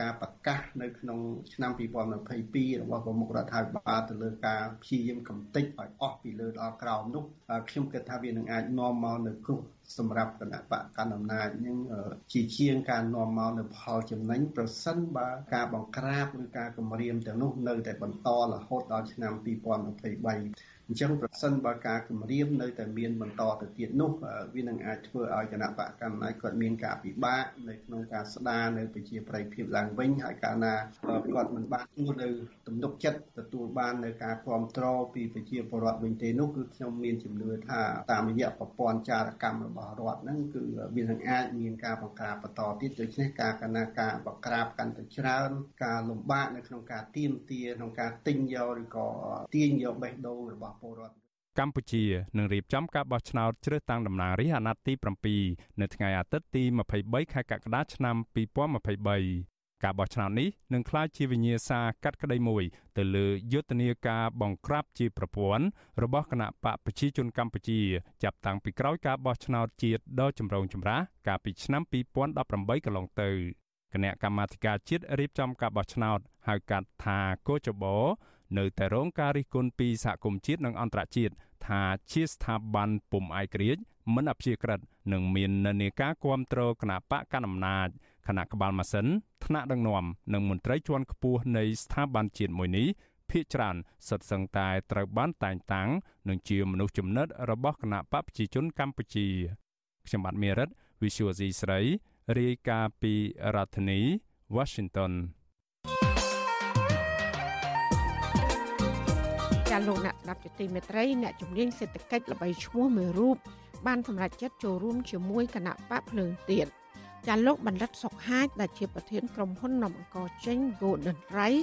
ការប្រកាសនៅក្នុងឆ្នាំ2022របស់ប្រមុខរដ្ឋាភិបាលទៅលើការព្យាយាមកំទេចឲ្យអស់ពីលើដល់ក្រោមនោះខ្ញុំគិតថាវានឹងអាចនាំមកនៅគ្រោះសម្រាប់គណៈបកកណ្ដាលអំណាចនឹងជាជាងការនាំមកនៅផលចំណេញប្រសិនបើការបង្ក្រាបឬការគម្រាមទាំងនោះនៅតែបន្តរហូតដល់ឆ្នាំ2023 អញ្ចឹងប្រសិនបើការគម្រាមនៅតែមានបន្តទៅទៀតនោះវានឹងអាចធ្វើឲ្យគណៈបកកម្មាគាត់មានការពិបាកនៅក្នុងការស្ដារនៅប្រជាប្រិយភាពឡើងវិញហើយកាលណាគាត់មិនបានជួនៅទំនុកចិត្តទទួលបាននៅការគ្រប់គ្រងពីប្រជាពលរដ្ឋវិញទេនោះគឺខ្ញុំមានជំនឿថាតាមរយៈប្រព័ន្ធចារកម្មរបស់រដ្ឋហ្នឹងគឺវានឹងអាចមានការបង្ក្រាបបន្តទៀតដូច្នេះការកណាការបង្ក្រាបកាន់តែច្រើន ការលំបាកនៅក្នុងការទៀមទាក្នុងការទិញយកឬក៏ទាញយកបេះដូងរបស់ពលរដ្ឋ
កម្ពុជានឹងរៀបចំការបោះឆ្នោតជ្រើសតាំងតំណាងរាស្ត្រអាណត្តិទី7នៅថ្ងៃអាទិត្យទី23ខែកក្កដាឆ្នាំ2023ការបោះឆ្នោតនេះនឹងក្លាយជាវិញ្ញាសាកាត់ក្តីមួយ ទៅលើយុទ្ធនាការបង្ក្រាបជាប្រព័ន្ធរបស់គណៈបកប្រជាជនកម្ពុជា ចាប់តាំងពីក្រោយការបោះឆ្នោតជាតិដ៏ចម្រូងចម្រាសកាលពីឆ្នាំ2018កន្លងទៅគណៈកម្មាធិការជាតិរៀបចំការបោះឆ្នោតហៅកាត់ថាកោចបោ នៅតែរងការរិះគន់ពីសហគមន៍ជាតិនិងអន្តរជាតិថាជាស្ថាប័នពុំឯករាជ្យមិនអព្យាក្រឹតនិងមាននានាការគ្រប់គ្រងគណៈបកកណ្ដាលអំណាចគណៈក្បាលម៉ាស៊ីនថ្នាក់ដឹកនាំនិងមន្ត្រីជាន់ខ្ពស់នៃស្ថាប័នជាតិមួយនេះភាគច្រើនសុទ្ធសឹងតែត្រូវបានតែងតាំងនិងជាមនុស្សចំណិតរបស់គណៈបកប្រជាជនកម្ពុជាខ្ញុំបាទមេរិត Visual C ស្រីរាយការណ៍ពីរដ្ឋធានី Washington
ចាលោកអ្នកស្ដាប់ជាទីមេត្រីអ្នកជំនាញសេដ្ឋកិច្ចល្បីឈ្មោះមួយរូបបានសម្រេចចិត្តចូលរួមជាមួយគណៈបកភ្លើងទៀនចាលោកបណ្ឌិតសុកហាជដែលជាប្រធានក្រុមហ៊ុននំអង្គចេញ Golden Ray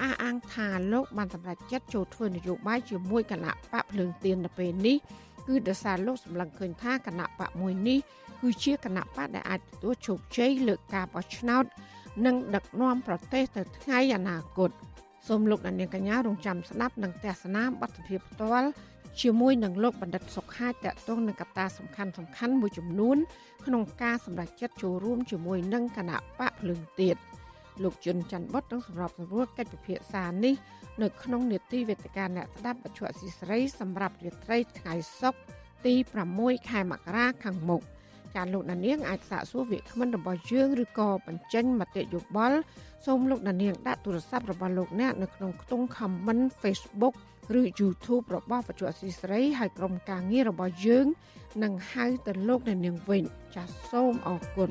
អះអាងថាលោកបានសម្រេចចិត្តចូលធ្វើនយោបាយជាមួយគណៈបកភ្លើងទៀននៅពេលនេះគឺដោយសារលោកសម្លឹងឃើញថាគណៈបកមួយនេះគឺជាគណៈបកដែលអាចទទួលជោគជ័យលើការបោះឆ្នោត និងដឹកនាំប្រទេសទៅថ្ងៃអនាគត សូមលោកអ្នកនាងកញ្ញារងចាំស្ដាប់និងទស្សនាបទភាពផ្ទាល់ជាមួយនឹងលោកបណ្ឌិតសុកហាជតកតងនឹងកត្តាសំខាន់សំខាន់មួយចំនួន ក្នុងការសម្រេចចិត្តចូលរួមជាមួយនឹងគណៈបកភ្លើងទៀតលោកជុនច័ន្ទបុតនឹងសម្របសម្រួលកិច្ចពិភាក្សានេះនៅក្នុងនេតិវេទិកាអ្នកស្ដាប់បច្ចុប្បន្នស៊ីស្រីសម្រាប់រាត្រីថ្ងៃសុក្រទី6ខែមករាខាងមុខ ចាលោកដានៀងអាចសាកសួរវាគ្មិនរបស់យើងឬក៏បញ្ចេញមតិយោបល់សូមលោកដានៀងដាក់ទូរស័ព្ទរបស់លោកអ្នកនៅក្នុងខ្ទង់ comment Facebook ឬ YouTube របស់វិទ្យុអសីស្រីហើយក្រុមការងាររបស់យើងនឹងហៅទៅលោកដានៀងវិញចាសសូមអរគុណ